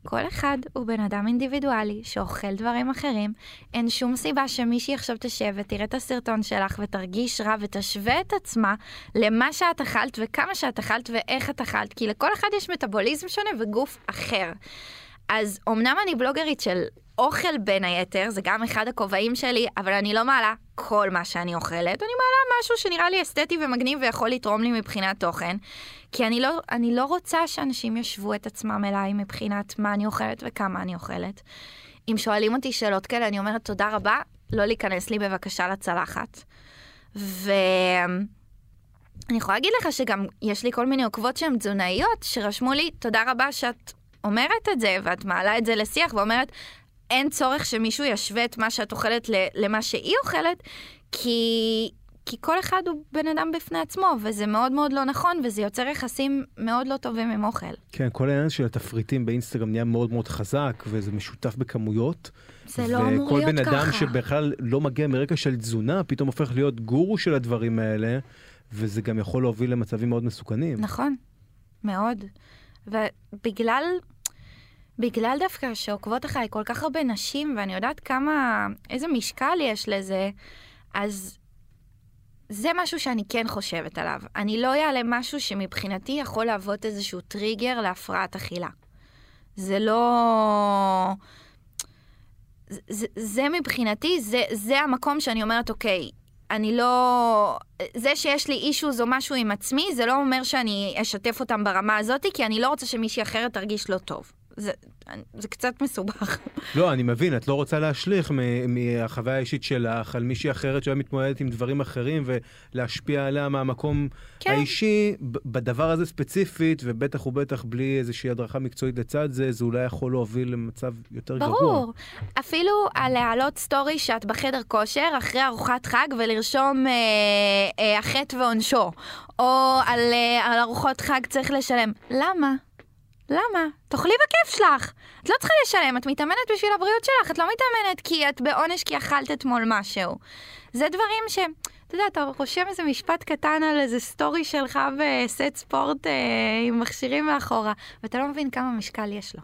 כל אחד הוא בן אדם אינדיבידואלי שאוכל דברים אחרים. אין שום סיבה שמישהי עכשיו תשב ותראה את הסרטון שלך ותרגיש רע ותשווה את עצמה למה שאת אכלת וכמה שאת אכלת ואיך את אכלת, כי לכל אחד יש מטאבוליזם שונה וגוף אחר. אז אמנם אני בלוגרית של אוכל בין היתר, זה גם אחד הכובעים שלי, אבל אני לא מעלה כל מה שאני אוכלת, אני מעלה משהו שנראה לי אסתטי ומגניב ויכול לתרום לי מבחינת תוכן, כי אני לא, אני לא רוצה שאנשים ישוו את עצמם אליי מבחינת מה אני אוכלת וכמה אני אוכלת. אם שואלים אותי שאלות כאלה, אני אומרת תודה רבה, לא להיכנס לי בבקשה לצלחת. ואני יכולה להגיד לך שגם יש לי כל מיני עוקבות שהן תזונאיות, שרשמו לי תודה רבה שאת אומרת את זה, ואת מעלה את זה לשיח ואומרת, אין צורך שמישהו ישווה את מה שאת אוכלת למה שהיא אוכלת, כי, כי כל אחד הוא בן אדם בפני עצמו, וזה מאוד מאוד לא נכון, וזה יוצר יחסים מאוד לא טובים עם אוכל. כן, כל העניין של התפריטים באינסטגרם נהיה מאוד מאוד חזק, וזה משותף בכמויות. זה לא אמור וכל להיות בן אדם ככה. שבכלל לא מגיע מרקע של תזונה, פתאום הופך להיות גורו של הדברים האלה, וזה גם יכול להוביל למצבים מאוד מסוכנים. נכון, מאוד. ובגלל, בגלל דווקא שעוקבות אחריי כל כך הרבה נשים, ואני יודעת כמה, איזה משקל יש לזה, אז זה משהו שאני כן חושבת עליו. אני לא אעלה משהו שמבחינתי יכול להוות איזשהו טריגר להפרעת אכילה. זה לא... זה, זה מבחינתי, זה, זה המקום שאני אומרת, אוקיי, אני לא... זה שיש לי אישוז או משהו עם עצמי, זה לא אומר שאני אשתף אותם ברמה הזאת, כי אני לא רוצה שמישהי אחרת תרגיש לא טוב. זה, זה קצת מסובך. לא, אני מבין, את לא רוצה להשליך מהחוויה האישית שלך על מישהי אחרת שהיום מתמודדת עם דברים אחרים ולהשפיע עליה מהמקום כן. האישי בדבר הזה ספציפית, ובטח ובטח בלי איזושהי הדרכה מקצועית לצד זה, זה אולי יכול להוביל למצב יותר ברור. גרוע. ברור. אפילו על להעלות סטורי שאת בחדר כושר אחרי ארוחת חג ולרשום אה, אה, החטא ועונשו, או על, אה, על ארוחות חג צריך לשלם. למה? למה? תאכלי בכיף שלך. את לא צריכה לשלם, את מתאמנת בשביל הבריאות שלך, את לא מתאמנת כי את בעונש כי אכלת אתמול משהו. זה דברים ש... אתה יודע, אתה רושם איזה משפט קטן על איזה סטורי שלך בסט ספורט אה, עם מכשירים מאחורה, ואתה לא מבין כמה משקל יש לו.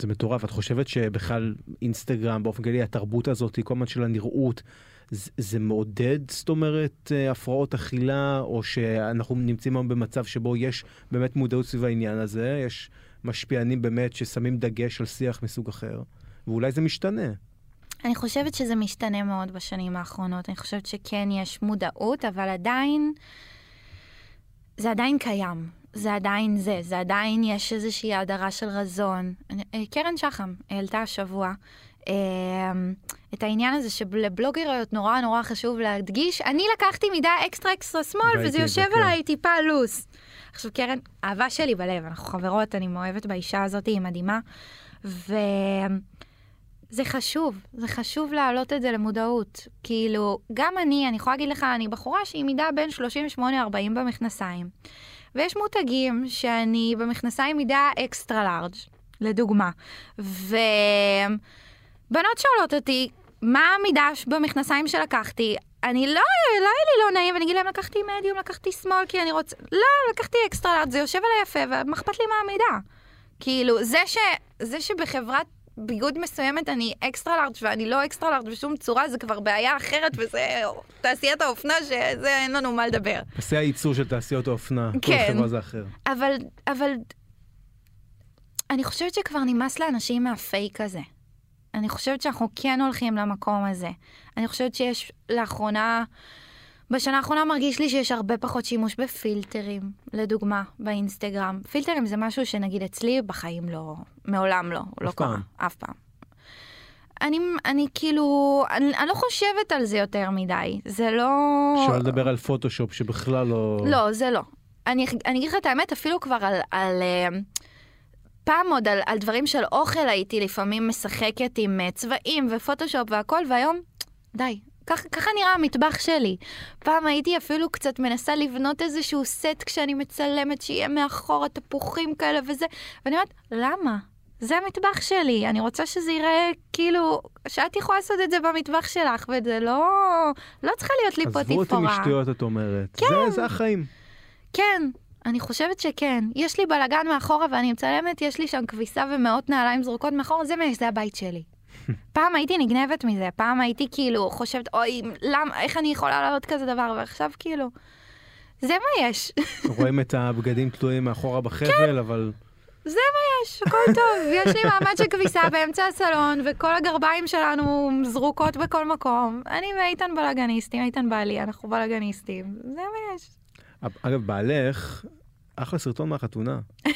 זה מטורף. את חושבת שבכלל אינסטגרם, באופן כללי, התרבות הזאת, כל הזמן של הנראות, זה, זה מעודד, זאת אומרת, אה, הפרעות אכילה, או שאנחנו נמצאים היום במצב שבו יש באמת מודעות סביב העניין הזה, יש משפיענים באמת ששמים דגש על שיח מסוג אחר, ואולי זה משתנה. אני חושבת שזה משתנה מאוד בשנים האחרונות. אני חושבת שכן יש מודעות, אבל עדיין, זה עדיין קיים. זה עדיין זה, זה עדיין יש איזושהי הדרה של רזון. אה, קרן שחם העלתה השבוע את העניין הזה שלבלוגריות נורא נורא חשוב להדגיש, אני לקחתי מידה אקסטרה אקסטרה שמאל וזה יושב עליי טיפה לוס. עכשיו קרן, אהבה שלי בלב, אנחנו חברות, אני מאוהבת באישה הזאת, היא מדהימה. וזה חשוב, זה חשוב להעלות את זה למודעות. כאילו, גם אני, אני יכולה להגיד לך, אני בחורה שהיא מידה בין 38-40 במכנסיים. ויש מותגים שאני במכנסיים מידה extra large, לדוגמה. ו... בנות שואלות אותי, מה המידה במכנסיים שלקחתי? אני לא, לא היה לי לא נעים, ואני אגיד להם, לקחתי מדיום, לקחתי small, כי אני רוצה... לא, לקחתי extra large, זה יושב עליי יפה, ומה אכפת לי מה המידה? כאילו, זה, ש... זה שבחברת ביגוד מסוימת אני extra large ואני לא extra large בשום צורה, זה כבר בעיה אחרת, וזה תעשיית האופנה, שזה אין לנו מה לדבר. פסי הייצור של תעשיות האופנה, כן, כל חברה זה אחר. אבל, אבל אני חושבת שכבר נמאס לאנשים מהפייק הזה. אני חושבת שאנחנו כן הולכים למקום הזה. אני חושבת שיש לאחרונה, בשנה האחרונה מרגיש לי שיש הרבה פחות שימוש בפילטרים, לדוגמה, באינסטגרם. פילטרים זה משהו שנגיד אצלי בחיים לא, מעולם לא, לא קרה, אף פעם. אני, אני כאילו, אני, אני לא חושבת על זה יותר מדי, זה לא... אפשר לדבר על פוטושופ שבכלל לא... לא, זה לא. אני, אני אגיד לך את האמת, אפילו כבר על, על, על אה, פעם עוד על, על דברים של אוכל הייתי לפעמים משחקת עם uh, צבעים ופוטושופ והכל, והיום, די, ככה, ככה נראה המטבח שלי. פעם הייתי אפילו קצת מנסה לבנות איזשהו סט כשאני מצלמת, שיהיה מאחורה תפוחים כאלה וזה, ואני אומרת, למה? זה המטבח שלי, אני רוצה שזה ייראה כאילו, שאת יכולה לעשות את זה במטבח שלך, וזה לא, לא צריכה להיות לי פה תפאורה. עזבו אותי משטויות, את אומרת. כן. זה, זה החיים. כן, אני חושבת שכן. יש לי בלאגן מאחורה ואני מצלמת, יש לי שם כביסה ומאות נעליים זרוקות מאחורה, זה, זה הבית שלי. פעם הייתי נגנבת מזה, פעם הייתי כאילו חושבת, אוי, למה, איך אני יכולה לעלות כזה דבר, ועכשיו כאילו, זה מה יש. רואים את הבגדים תלויים מאחורה בחבל, כן. אבל... זה מה יש, הכל טוב. יש לי מעמד של כביסה באמצע הסלון, וכל הגרביים שלנו זרוקות בכל מקום. אני ואיתן בלאגניסטים, איתן בעלי, אנחנו בלאגניסטים. זה מה יש. אגב, בעלך, אחלה סרטון מהחתונה.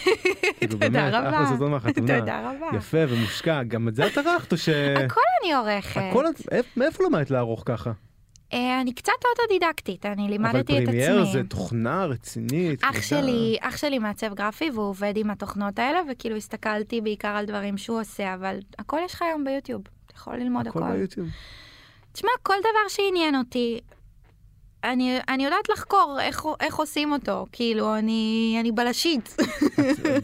כאילו, תודה רבה. אחלה סרטון מהחתונה. תודה רבה. יפה ומושקע. גם את זה את ערכת או ש... הכל אני עורכת. הכל, מאיפה למדת לערוך ככה? אה, אני קצת אוטודידקטית, אני לימדתי את עצמי. אבל פרימייר זה תוכנה רצינית. אח שלי, אח שלי מעצב גרפי והוא עובד עם התוכנות האלה, וכאילו הסתכלתי בעיקר על דברים שהוא עושה, אבל הכל יש לך היום ביוטיוב, אתה יכול ללמוד הכל. הכל ביוטיוב. תשמע, כל דבר שעניין אותי, אני, אני יודעת לחקור איך, איך עושים אותו, כאילו, אני, אני בלשית.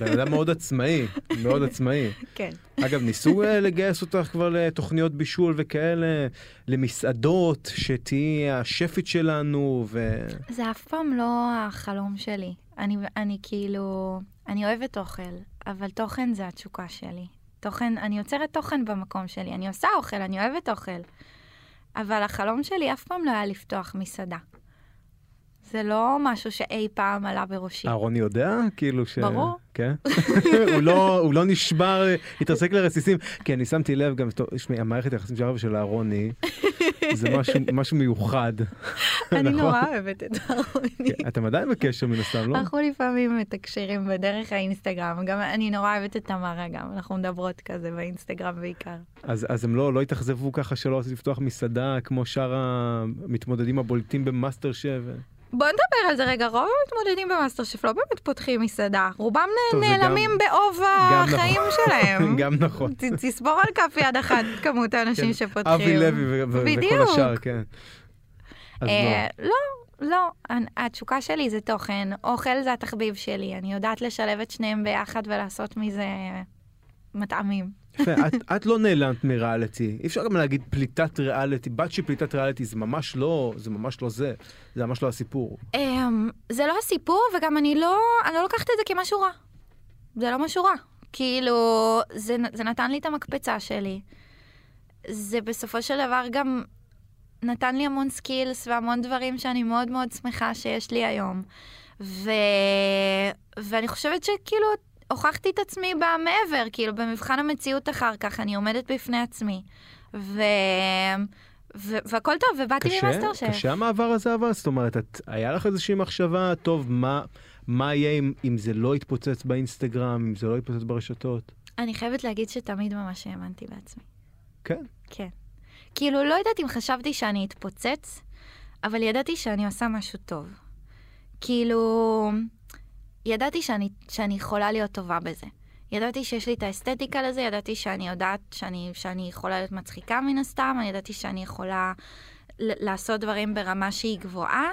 בן אדם מאוד עצמאי, מאוד עצמאי. כן. אגב, ניסו אה, לגייס אותך כבר לתוכניות בישול וכאלה, למסעדות, שתהיי השפית שלנו, ו... זה אף פעם לא החלום שלי. אני, אני כאילו, אני אוהבת אוכל, אבל תוכן זה התשוקה שלי. תוכן, אני יוצרת תוכן במקום שלי, אני עושה אוכל, אני אוהבת אוכל. אבל החלום שלי אף פעם לא היה לפתוח מסעדה. זה לא משהו שאי פעם עלה בראשי. אהרוני יודע? כאילו ש... ברור. כן? הוא, לא, הוא לא נשבר, התרסק לרסיסים. כי אני שמתי לב גם, תשמעי, המערכת היחסים ושל אהרוני, זה משהו, משהו מיוחד. אני נכון? נורא אוהבת את אהרוני. כן, אתם עדיין בקשר מן הסתם, לא? אנחנו לפעמים מתקשרים בדרך האינסטגרם, גם אני נורא אוהבת את תמרה גם, אנחנו מדברות כזה באינסטגרם בעיקר. אז, אז הם לא, לא התאכזבו ככה שלא רצו לפתוח מסעדה כמו שאר המתמודדים הבולטים במאסטר שף. בוא נדבר על זה רגע, רוב המתמודדים במאסטר שף לא באמת פותחים מסעדה, רובם טוב, נעלמים גם- בעוב גם החיים נכון. שלהם. גם נכון. ת- תספור על כף יד אחת כמות האנשים כן. שפותחים. אבי לוי וכל. השאר, כן. אה, לא. לא, התשוקה שלי זה תוכן, אוכל זה התחביב שלי, אני יודעת לשלב את שניהם ביחד ולעשות מזה מטעמים. את, את לא נעלמת מריאליטי. אי אפשר גם להגיד פליטת ריאליטי. בת של פליטת ריאליטי זה ממש לא, זה ממש לא זה. זה ממש לא הסיפור. אמ, זה לא הסיפור, וגם אני לא, אני לא לוקחת את זה כמשהו רע. זה לא משהו רע. כאילו, זה, זה נתן לי את המקפצה שלי. זה בסופו של דבר גם נתן לי המון סקילס והמון דברים שאני מאוד מאוד שמחה שיש לי היום. ו... ואני חושבת שכאילו הוכחתי את עצמי במעבר, כאילו במבחן המציאות אחר כך, אני עומדת בפני עצמי. ו... ו... והכל טוב, ובאתי קשה, ממאסטר שף. קשה המעבר הזה אבל? זאת אומרת, את, היה לך איזושהי מחשבה, טוב, מה, מה יהיה אם, אם זה לא יתפוצץ באינסטגרם, אם זה לא יתפוצץ ברשתות? אני חייבת להגיד שתמיד ממש האמנתי בעצמי. כן. כן. כאילו, לא יודעת אם חשבתי שאני אתפוצץ, אבל ידעתי שאני עושה משהו טוב. כאילו, ידעתי שאני, שאני יכולה להיות טובה בזה. ידעתי שיש לי את האסתטיקה לזה, ידעתי שאני יודעת שאני, שאני יכולה להיות מצחיקה מן הסתם, אני ידעתי שאני יכולה לעשות דברים ברמה שהיא גבוהה,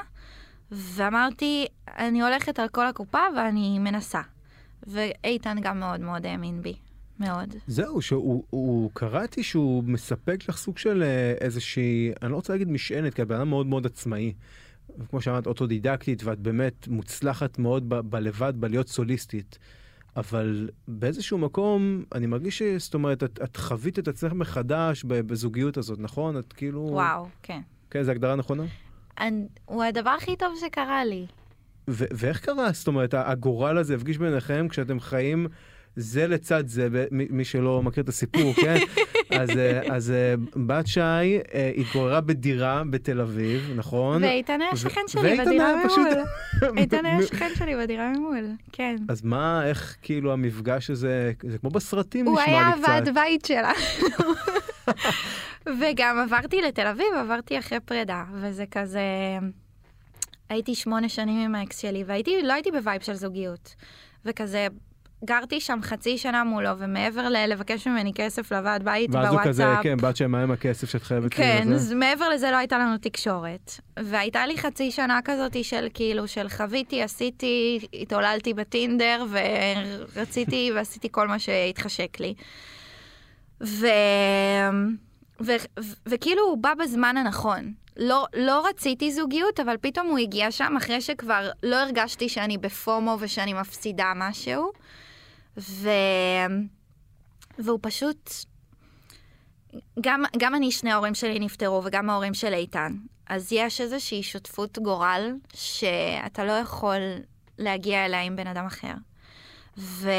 ואמרתי, אני הולכת על כל הקופה ואני מנסה. ואיתן גם מאוד מאוד האמין בי, מאוד. זהו, שהוא הוא, קראתי שהוא מספק לך סוג של אה, איזושהי, אני לא רוצה להגיד משענת, כי את בן אדם מאוד מאוד עצמאי. כמו שאמרת, אוטודידקטית, ואת באמת מוצלחת מאוד ב- בלבד, בלהיות סוליסטית. אבל באיזשהו מקום, אני מרגיש ש... זאת אומרת, את, את חווית את עצמך מחדש בזוגיות הזאת, נכון? את כאילו... וואו, כן. כן, זו הגדרה נכונה? אני, הוא הדבר הכי טוב שקרה לי. ו- ואיך קרה? זאת אומרת, הגורל הזה הפגיש ביניכם כשאתם חיים זה לצד זה, מי שלא מכיר את הסיפור, כן? אז, אה, אז אה, בת שי אה, התגוררה בדירה בתל אביב, נכון? ואיתן היה שכן שלי בדירה היה פשוט- ממול. איתן היה שכן שלי בדירה ממול, כן. אז מה, איך כאילו המפגש הזה, זה כמו בסרטים הוא נשמע היה לי קצת. הוועד בית שלה. וגם עברתי לתל אביב, עברתי אחרי פרידה, וזה כזה... הייתי שמונה שנים עם האקס שלי, והייתי, לא הייתי ב vibe של זוגיות. וכזה, גרתי שם חצי שנה מולו, ומעבר ללבקש ממני כסף לוועד בית ואז הוא כזה, בוואטסאפ, כן, בת שי, מה עם הכסף שאת חייבת לי כן, לזה? אז מעבר לזה לא הייתה לנו תקשורת. והייתה לי חצי שנה כזאת של כאילו, של חוויתי, עשיתי, התעוללתי בטינדר, ורציתי ועשיתי כל מה שהתחשק לי. ו... ו... ו... וכאילו הוא בא בזמן הנכון. לא, לא רציתי זוגיות, אבל פתאום הוא הגיע שם אחרי שכבר לא הרגשתי שאני בפומו ושאני מפסידה משהו. ו... והוא פשוט... גם, גם אני, שני ההורים שלי נפטרו, וגם ההורים של איתן. אז יש איזושהי שותפות גורל שאתה לא יכול להגיע אליה עם בן אדם אחר. ו...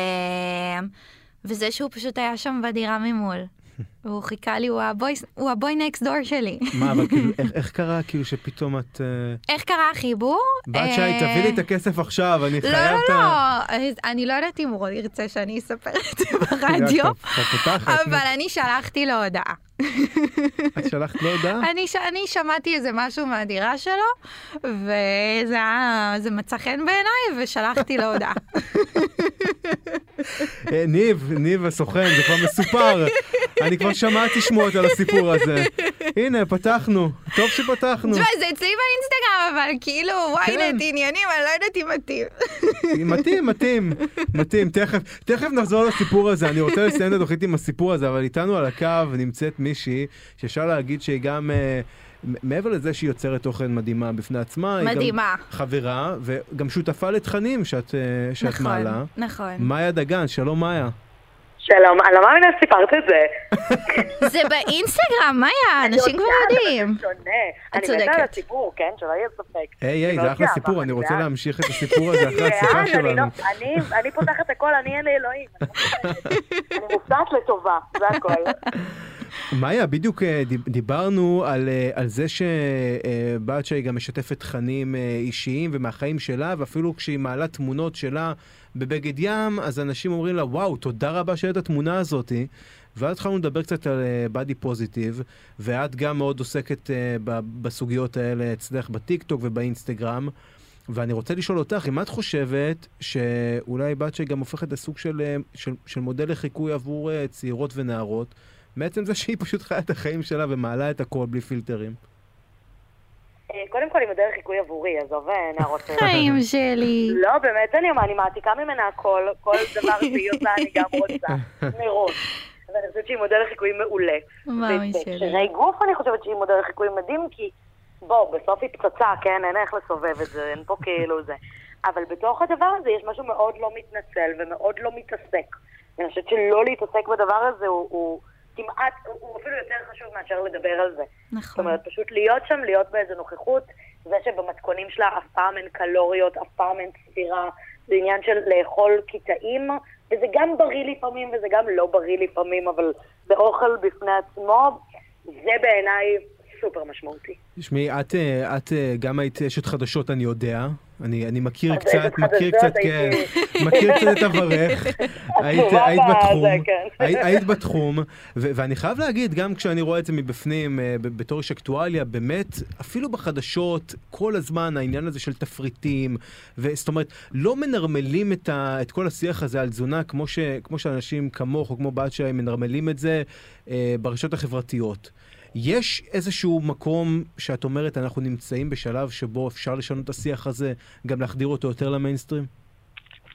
וזה שהוא פשוט היה שם בדירה ממול. והוא חיכה לי, הוא הבוי, הוא נקסט דור שלי. מה, אבל כאילו, איך- איך קרה כאילו שפתאום את... אה, איך קרה החיבור? בת שי, אה, תביא לי את הכסף עכשיו, אני לא, חייב לא, את ה... לא, אני לא יודעת אם הוא ירצה שאני אספר את זה ברדיו. אבל אני שלחתי לו הודעה. את שלחת לו הודעה? אני, ש... אני שמעתי איזה משהו מהדירה שלו, וזה היה, מצא חן בעיניי, ושלחתי לו הודעה. אה, ניב, ניב הסוכן, זה כבר מסופר. אני כבר שמעתי שמועות על הסיפור הזה. הנה, פתחנו. טוב שפתחנו. תשמע, זה אצלי באינסטגרם, אבל כאילו, כן. ynet עניינים, אני לא יודעת אם מתאים. מתאים, מתאים, מתאים. תכף, תכף נחזור לסיפור הזה. אני רוצה לסיים את התוכנית עם הסיפור הזה, אבל איתנו על הקו נמצאת מישהי שאפשר להגיד שהיא גם... אה, מעבר לזה שהיא יוצרת תוכן מדהימה בפני עצמה, היא גם מדהימה. חברה וגם שותפה לתכנים שאת, אה, שאת נכון, מעלה. נכון. מאיה דגן, שלום מאיה. שלום, אני לא מאמינה שסיפרת את זה. זה באינסטגרם, מאיה, אנשים כבר יודעים. זה שונה. אני מתה. על הסיפור, כן? שלא יהיה ספק. היי, היי, מאוד זה אחלה סיפור, אני רוצה. להמשיך את הסיפור הזה אחרי השיחה לאן? אני לא- שלנו. אני- פותחת הכל, אני אין לי אלוהים. אני לא מופתעת לטובה, זה הכל. מאיה, בדיוק אה, דיב- דיברנו על, אה, על זה שבת שהיא גם משתפת תכנים אה, אישיים ומהחיים שלה, ואפילו כשהיא מעלה תמונות שלה בבגד ים, אז אנשים אומרים לה, וואו, תודה רבה שהיית התמונה הזאתי. ואז התחלנו לדבר קצת על בדי פוזיטיב, ואת גם מאוד עוסקת אה, ב- בסוגיות האלה אצלך בטיקטוק ובאינסטגרם. ואני רוצה לשאול אותך, אם את חושבת שאולי בת שגם הופכת לסוג של, אה, של, של מודל לחיקוי עבור אה, צעירות ונערות, מעצם זה שהיא פשוט חיה את החיים שלה ומעלה את הכל בלי פילטרים. אה, קודם כל, היא בדרך חיקוי עבורי, עזוב אה, נערות. חיים שלי. לא, באמת אני אומר, אני מעתיקה ממנה הכל, כל דבר שהיא עושה אני גם רוצה, מראש. ואני חושבת שהיא מודל לחיקוי מעולה. מאמי שלי. ובהקשרי גוף אני חושבת שהיא מודל לחיקוי מדהים, כי בוא, בסוף היא פצצה, כן? אין איך לסובב את זה, אין פה כאילו זה. אבל בתוך הדבר הזה יש משהו מאוד לא מתנצל ומאוד לא מתעסק. ואני חושבת שלא להתעסק בדבר הזה הוא, הוא כמעט, הוא, אפילו יותר חשוב מאשר לדבר על זה. זאת נכון. אומרת, פשוט להיות שם, להיות באיזה נוכחות, זה שבמתכונים שלה אף פעם אין קלוריות, אף פעם אין ספירה, זה עניין של לאכול קטעים, וזה גם בריא לפעמים וזה גם לא בריא לפעמים, אבל זה אוכל בפני עצמו, זה בעיניי סופר משמעותי. תשמעי, את, אה, את אה, גם היית אשת חדשות, אני יודע. אני, אני מכיר קצת, מכיר קצת, כן, מכיר קצת את עברך. היית, היית בתחום, כן. היית, היית בתחום, ו- ואני חייב להגיד, גם כשאני רואה את זה מבפנים, אה, בתור איש אקטואליה, באמת, אפילו בחדשות, כל הזמן העניין הזה של תפריטים, וזאת אומרת, לא מנרמלים את, ה, את כל השיח הזה על תזונה כמו, ש, כמו שאנשים כמוך או כמו בת שי מנרמלים את זה אה, ברשתות החברתיות. יש איזשהו מקום שאת אומרת, אנחנו נמצאים בשלב שבו אפשר לשנות את השיח הזה, גם להחדיר אותו יותר למיינסטרים?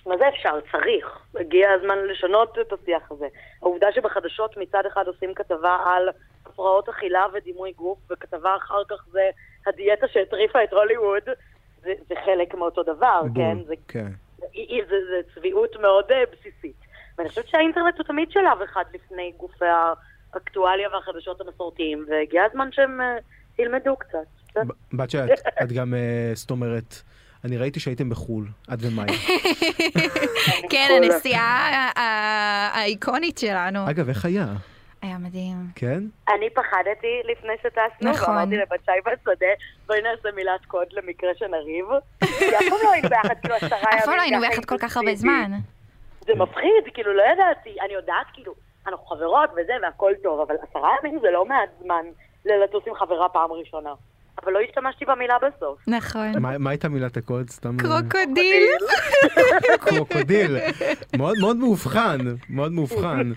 מה זה אפשר? צריך. הגיע הזמן לשנות את השיח הזה. העובדה שבחדשות מצד אחד עושים כתבה על הפרעות אכילה ודימוי גוף, וכתבה אחר כך זה הדיאטה שהטריפה את הוליווד, זה, זה חלק מאותו דבר, כן? זה, כן. זה, זה, זה צביעות מאוד אה, בסיסית. ואני חושבת שהאינטרנט הוא תמיד שלב אחד לפני גופי האקטואליה והחדשות המסורתיים, והגיע הזמן שהם אה, ילמדו קצת. בת שי, את, גם, אה, זאת אומרת, אני ראיתי שהייתם בחו"ל, את ומאי. כן, הנסיעה האיקונית שלנו. אגב, איך היה? היה מדהים. כן? אני פחדתי לפני שטסנו, נכון. ואמרתי לבת שי בשדה, בואי נעשה מילת קוד למקרה שנריב. כי אף פעם לא היינו ביחד כאילו עשרה ימים. אף פעם לא היינו ביחד כל כך הרבה. זמן. זה מפחיד, כאילו לא ידעתי, אני יודעת כאילו, אנחנו חברות וזה והכל טוב, אבל עשרה ימים זה לא מעט זמן ללטוס עם חברה פעם ראשונה. אבל לא השתמשתי במילה בסוף. נכון. מה מה הייתה מילת הקוד? סתם... אה, קרוקודיל. קרוקודיל. מאוד מאוד מאובחן, מאוד מאובחן.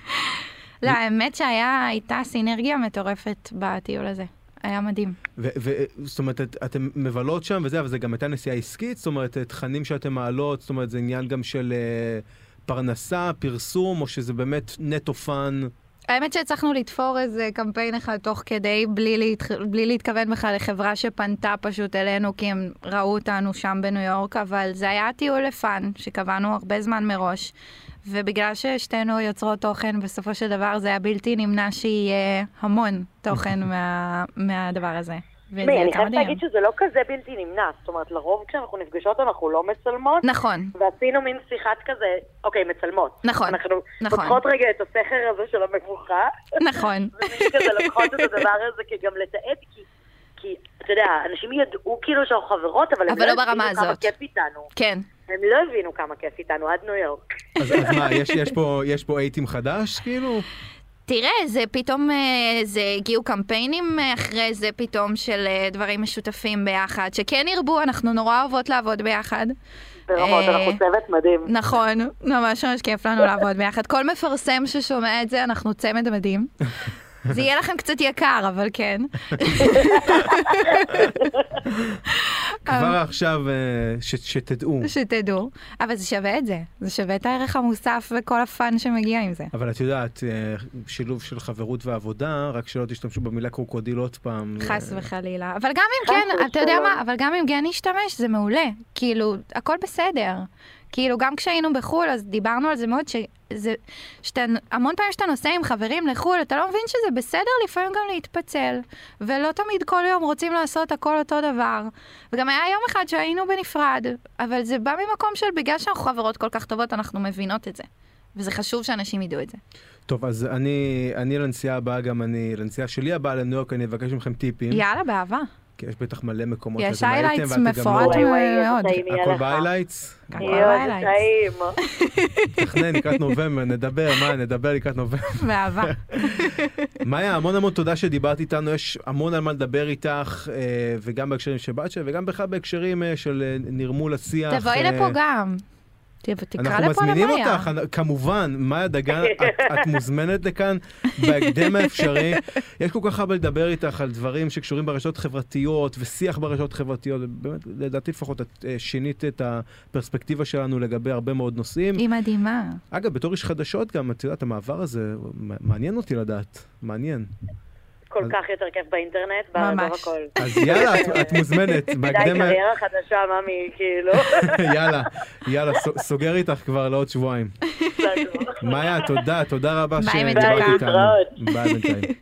לא, האמת שהייתה סינרגיה מטורפת בטיול הזה. היה מדהים. ו- ו- זאת אומרת, את- אתן מבלות שם וזה, אבל זה גם הייתה נסיעה עסקית? זאת אומרת, תכנים שאתן מעלות, זאת אומרת, זה עניין גם של אה, פרנסה, פרסום, או שזה באמת נטו fun? האמת שהצלחנו לתפור איזה קמפיין אחד תוך כדי, בלי, להתח... בלי להתכוון בכלל לחברה שפנתה פשוט אלינו, כי הם ראו אותנו שם בניו יורק, אבל זה היה טיול ל fun, שקבענו הרבה זמן מראש, ובגלל ששתינו יוצרות תוכן, בסופו של דבר זה היה בלתי נמנע שיהיה המון תוכן מה... מהדבר הזה. וזה אני חייבת. להגיד שזה לא כזה בלתי נמנע. זאת אומרת, לרוב כשאנחנו נפגשות אנחנו לא מצלמות. נכון, ועשינו מין שיחת כזה, אוקיי, מצלמות. נכון, אנחנו נכון. פותחות רגע את הסכר הזה של המבוכה, נכון. ומין כזה לוקחות את הדבר הזה כגם לתעד, כי, כי, אתה יודע, אנשים ידעו כאילו שאנחנו חברות, אבל הם אבל לא לא ברמה הבינו כמה הזאת. כיף איתנו. כן. הם לא הבינו כמה כיף איתנו עד ניו יורק. אז אז מה, יש- יש פה- יש פה אייטים חדש, כאילו? תראה, זה פתאום, אה, זה הגיעו קמפיינים אה, אחרי זה פתאום של אה, דברים משותפים ביחד, שכן ירבו, אנחנו נורא אוהבות לעבוד ביחד. ברמות, אנחנו צוות מדהים. נכון, ממש ממש כיף לנו לעבוד ביחד. כל מפרסם ששומע את זה, אנחנו צמד מדהים. זה יהיה לכם קצת יקר, אבל כן. כבר עכשיו אה, ש- שתדעו. שתדעו. אבל זה שווה את זה. זה שווה את הערך המוסף וכל ה fun שמגיע עם זה. אבל את יודעת, אה, שילוב של חברות ועבודה, רק שלא תשתמשו במילה קרוקודיל עוד פעם. חס אה, וחלילה. אבל גם אם חס כן, אתה יודע. מה, אבל גם אם כן נשתמש, זה מעולה. כאילו, הכל בסדר. כאילו, גם כשהיינו בחו"ל, אז דיברנו על זה מאוד, זה, שאתה, המון פעמים שאתה נוסע עם חברים לחו"ל, אתה לא מבין שזה בסדר לפעמים גם להתפצל. ולא תמיד כל יום רוצים לעשות הכל אותו דבר. וגם היה יום אחד שהיינו בנפרד, אבל זה בא ממקום של בגלל שאנחנו חברות כל כך טובות, אנחנו מבינות את זה. וזה חשוב שאנשים ידעו את זה. טוב, אז אני, אני לנסיעה הבאה, גם אני, לנסיעה שלי הבאה לניו יורק, אני אבקש מכם טיפים. יאללה, באהבה. כי יש בטח מלא מקומות יש שאתם הייתם, ואתם גם מפורט לא... וואי, איזה מאוד. הכל. ב highlights? הכל יואו, highlights. טעים. תכנן לקראת נובמבר, נדבר, מה, נדבר לקראת נובמבר. באהבה. מאיה, המון המון תודה שדיברת איתנו, יש המון על מה לדבר איתך, אה, וגם בהקשרים של בתיה, וגם בכלל בהקשרים אה, של אה, נרמול השיח. תבואי לפה גם. אנחנו מזמינים. אותך, כמובן, מאיה דגן, את, את מוזמנת לכאן בהקדם האפשרי. יש כל כך הרבה לדבר איתך על דברים שקשורים ברשתות חברתיות ושיח ברשתות חברתיות, באמת, לדעתי לפחות את אה, שינית את הפרספקטיבה שלנו לגבי הרבה מאוד נושאים. היא מדהימה. אגב, בתור איש חדשות גם, את יודעת, המעבר הזה, מעניין אותי לדעת, מעניין. כל כך יותר כיף באינטרנט, ממש. הכל. אז יאללה, את, את מוזמנת, די, בהקדם, ה- קריירה חדשה, ממי, כאילו. יאללה, יאללה, ס- סוגר איתך כבר לעוד שבועיים. מאיה, תודה, תודה רבה ביי, שדיברת. איתנו. להתראות. ביי בינתיים.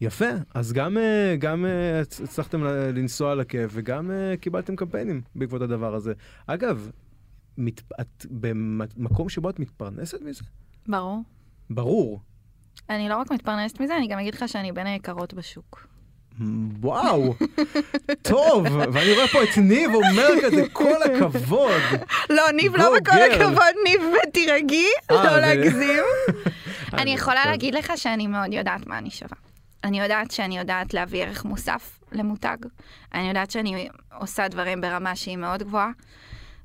יפה, אז גם, אה, גם אה, הצ- הצלחתם ל- לנסוע על הכיף וגם אה, קיבלתם קמפיינים בעקבות הדבר הזה. אגב, מת, את במקום שבו את מתפרנסת מזה? ברור. ברור. אני לא רק מתפרנסת מזה, אני גם אגיד לך שאני בין היקרות בשוק. וואו, טוב, ואני רואה פה את ניב אומר כזה, כל הכבוד. לא, ניב, לא בכל. הכבוד, ניב, ותירגעי, אה, לא להגזים. אה, אני יכולה. להגיד לך שאני מאוד יודעת מה אני שווה. אני יודעת שאני יודעת להביא ערך מוסף למותג. אני יודעת שאני עושה דברים ברמה שהיא מאוד גבוהה.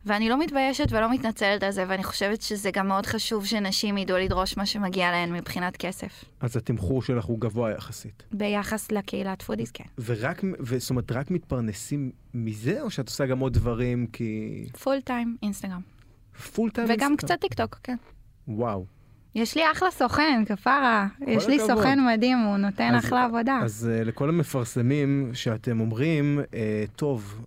ואני לא מתביישת ולא מתנצלת על זה, ואני חושבת שזה גם מאוד חשוב שנשים ידעו לדרוש מה שמגיע להן מבחינת כסף. אז התמחור שלך הוא גבוה יחסית. ביחס לקהילת foodies, כן. ורק, זאת אומרת, רק מתפרנסים מזה, או שאת עושה גם עוד דברים כי... full time, אינסטגרם. full time? וגם אינסטגרם? קצת טיק טוק, כן. וואו. יש לי אחלה סוכן, כפרה. יש לי הכבוד. סוכן מדהים, הוא נותן אז- אחלה עבודה. אז uh, לכל המפרסמים שאתם אומרים, uh, טוב,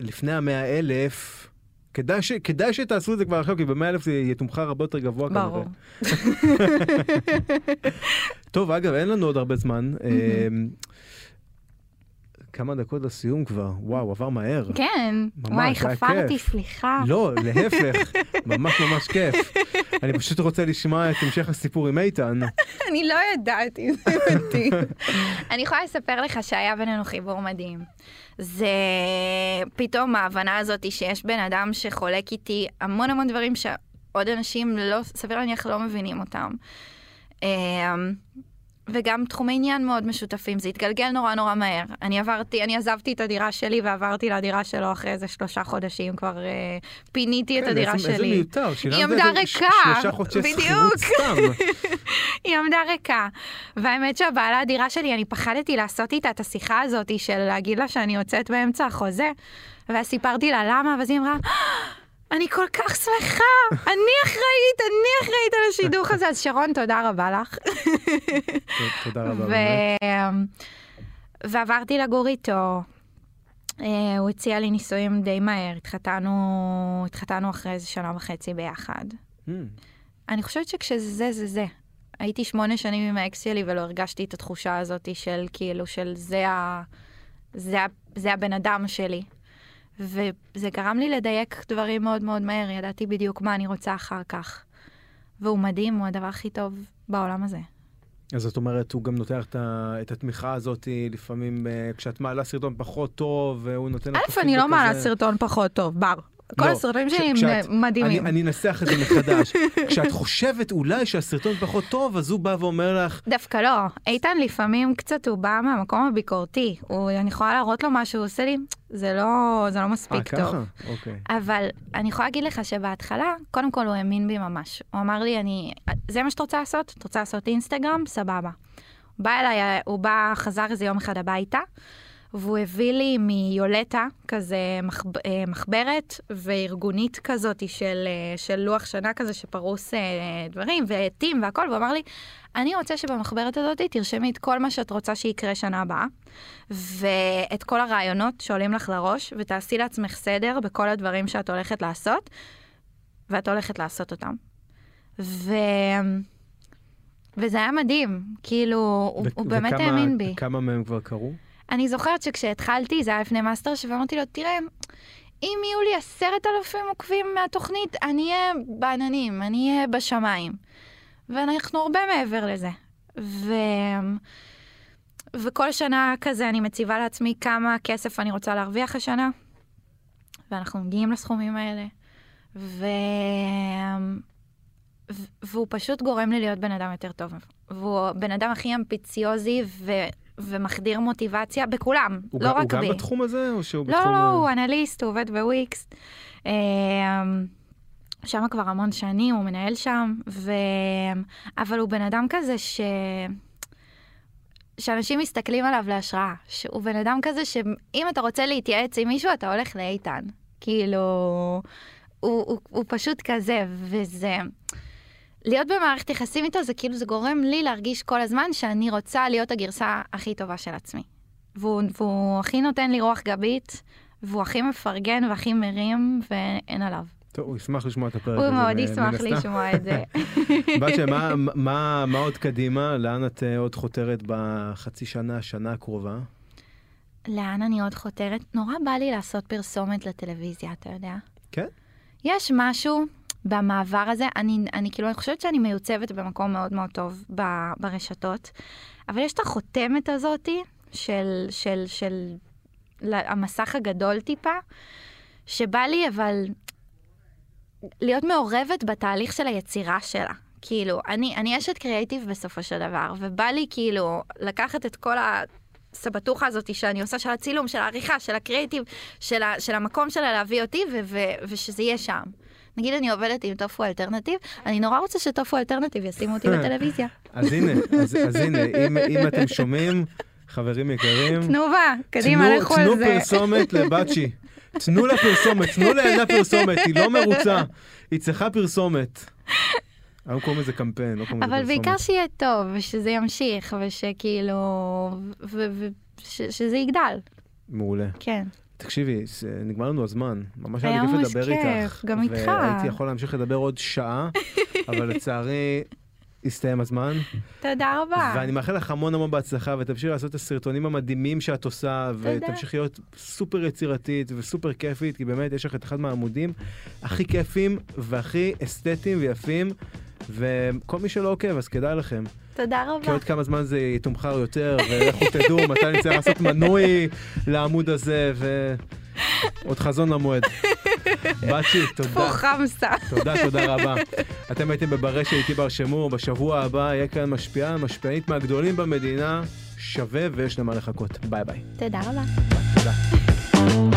לפני המאה אלף, כדאי, ש, כדאי שתעשו את זה כבר עכשיו, כי במאה אלף זה יתומחר הרבה יותר גבוה ברור. טוב, אגב, אין לנו עוד הרבה זמן. אה, כמה דקות לסיום כבר, וואו, עבר מהר. כן, ממש, וואי, חפרתי. סליחה. לא, להפך, ממש ממש כיף. אני פשוט רוצה לשמוע את המשך הסיפור עם איתן. אני לא ידעתי, זה מדהים. אני יכולה לספר לך שהיה בינינו חיבור מדהים. זה פתאום ההבנה הזאת שיש בן אדם שחולק איתי המון המון דברים שעוד אנשים לא, סביר להניח לא מבינים אותם. וגם תחומי עניין מאוד משותפים, זה התגלגל נורא נורא מהר. אני עברתי, אני עזבתי את הדירה שלי ועברתי לדירה שלו אחרי איזה שלושה חודשים, כבר אה, פיניתי את כן, הדירה איזה- איזה שלי. מיותר, שילמת עמדה איזה ש- ריקה, שלושה חודשי בדיוק. שכירות סתם. היא עמדה ריקה. והאמת שהבעלה הדירה שלי, אני פחדתי לעשות איתה את השיחה הזאת של להגיד לה שאני יוצאת באמצע החוזה. ואז סיפרתי לה למה, ואז היא אמרה, אני כל כך שמחה, אני אחראית, אני אחראית על השידוך הזה. אז שרון, תודה רבה לך. תודה רבה. ועברתי לגור איתו. אה, הוא הציע לי נישואים די מהר, התחתנו, התחתנו אחרי איזה שנה וחצי ביחד. Hmm. אני חושבת שכשזה זה, זה זה. הייתי שמונה שנים עם האקס שלי ולא הרגשתי את התחושה הזאת של כאילו, של זה, ה... זה, ה... זה הבן אדם שלי. וזה גרם לי לדייק דברים מאוד מאוד מהר, ידעתי בדיוק מה אני רוצה אחר כך. והוא מדהים, הוא הדבר הכי טוב בעולם הזה. אז זאת אומרת, הוא גם נותן את את התמיכה הזאת לפעמים אה, כשאת מעלה סרטון פחות טוב, והוא נותן לך... א', אני לא מעלה. סרטון פחות טוב, בר. כל לא, הסרטונים שלי הם מדהימים. אני, אנסח את זה מחדש. כשאת חושבת אולי שהסרטון פחות טוב, אז הוא בא ואומר לך, דווקא לא. איתן לפעמים קצת הוא בא מהמקום הביקורתי. הוא, אני יכולה להראות לו מה שהוא עושה לי, זה לא, זה לא אה, מספיק טוב. ככה? אוקיי. אבל אני יכולה להגיד לך שבהתחלה, קודם כל הוא האמין בי ממש. הוא אמר לי, אני, זה מה שאת רוצה לעשות? את רוצה לעשות אינסטגרם? סבבה. בא אליי, הוא בא, חזר איזה יום אחד הביתה, והוא הביא לי מיולטה, כזה מחב, אה, מחברת וארגונית כזאת של, אה, של לוח שנה כזה שפרוס אה, דברים ועטים והכל, והוא אמר לי, אני רוצה שבמחברת הזאת תרשמי את כל מה שאת רוצה שיקרה שנה הבאה, ואת כל הרעיונות שעולים לך לראש, ותעשי לעצמך סדר בכל הדברים שאת הולכת לעשות, ואת הולכת לעשות אותם. ו... וזה היה מדהים, כאילו, הוא, הוא באמת וכמה- האמין בי. כמה מהם כבר קרו? אני זוכרת שכשהתחלתי, זה היה לפני מאסטר, ואמרתי לו, תראה, אם יהיו לי עשרת אלפים עוקבים מהתוכנית, אני אהיה בעננים, אני אהיה בשמיים. ואנחנו הרבה מעבר לזה. ו... וכל שנה כזה אני מציבה לעצמי כמה כסף אני רוצה להרוויח השנה, ואנחנו מגיעים לסכומים האלה. ו... והוא פשוט גורם לי להיות בן אדם יותר טוב. והוא הבן אדם הכי אמביציוזי. ומחדיר מוטיבציה בכולם, הוא לא גם- רק הוא בי. גם בתחום הזה, או שהוא לא, בתחום... לא, הוא אנליסט, הוא עובד בוויקס. אמ, שם כבר המון שנים, הוא מנהל שם, ו... אבל הוא בן אדם כזה ש... שאנשים מסתכלים עליו להשראה. שהוא בן אדם כזה שאם אתה רוצה להתייעץ עם מישהו, אתה הולך לאיתן. כאילו, הוא, הוא, הוא פשוט כזה, וזה... להיות במערכת יחסים איתו זה כאילו זה גורם לי להרגיש כל הזמן שאני רוצה להיות הגרסה הכי טובה של עצמי. והוא, והוא הכי נותן לי רוח גבית, והוא הכי מפרגן והכי מרים, ואין עליו. טוב, הוא ישמח לשמוע את הפרק הוא הזה. מאוד מן ישמח. לשמוע את זה. בתיה, מה- מה מה עוד קדימה? לאן את אה, עוד חותרת בחצי שנה, שנה הקרובה? לאן אני עוד חותרת? נורא בא לי לעשות פרסומת לטלוויזיה, אתה יודע? כן? יש משהו במעבר הזה, אני, אני כאילו, אני חושבת שאני מיוצבת במקום מאוד מאוד טוב ב, ברשתות, אבל יש את החותמת הזאתי של, של, של, של המסך הגדול טיפה, שבא לי אבל להיות מעורבת בתהליך של היצירה שלה. כאילו, אני, אני אשת קריאייטיב בסופו של דבר, ובא לי כאילו לקחת את כל. הסבטוחה הזאת שאני עושה של הצילום, של העריכה, של הקריאיטיב, של, ה, של המקום שלה להביא אותי, ו, ו, ושזה יהיה שם. נגיד אני עובדת עם טופו אלטרנטיב, אני נורא רוצה שטופו אלטרנטיב ישימו אותי בטלוויזיה. אז הנה, אז אז הנה, אם- אם אתם שומעים, חברים יקרים, תנובה, קדימה, תנו- לכו על תנו זה. פרסומת לבת-שי. תנו לה פרסומת, תנו לילדה פרסומת, היא לא מרוצה, היא צריכה פרסומת. היום קוראים לזה קמפיין, לא קוראים לזה אבל פרסומת. בעיקר שיהיה טוב, ושזה ימשיך, ושכאילו... ושזה יגדל, מעולה. כן. תקשיבי, נגמר לנו הזמן. ממש היה היה לי כיף ממש לדבר כיף, איתך. גם איתך. והייתי יכול להמשיך לדבר עוד שעה, אבל לצערי הסתיים הזמן. תודה רבה. ואני מאחל לך המון המון בהצלחה, ותמשיכי לעשות את הסרטונים המדהימים שאת עושה, ותמשיכי להיות סופר יצירתית וסופר כיפית, כי באמת יש לך את אחד מהעמודים הכי כיפים והכי אסתטיים ויפים, וכל מי שלא עוקב, אז כדאי לכם. תודה כי רבה. עוד כמה זמן זה יתומחר יותר, ולכו תדעו מתי נצטרך לעשות מנוי לעמוד הזה, ועוד חזון למועד. בצ'י, פה תודה. חמסה. תודה, תודה רבה. אתם הייתם בברשת איתי בר שמור, בשבוע הבא יהיה כאן משפיען, משפיענית מהגדולים במדינה, שווה ויש למה לחכות. ביי ביי. תודה רבה. תודה.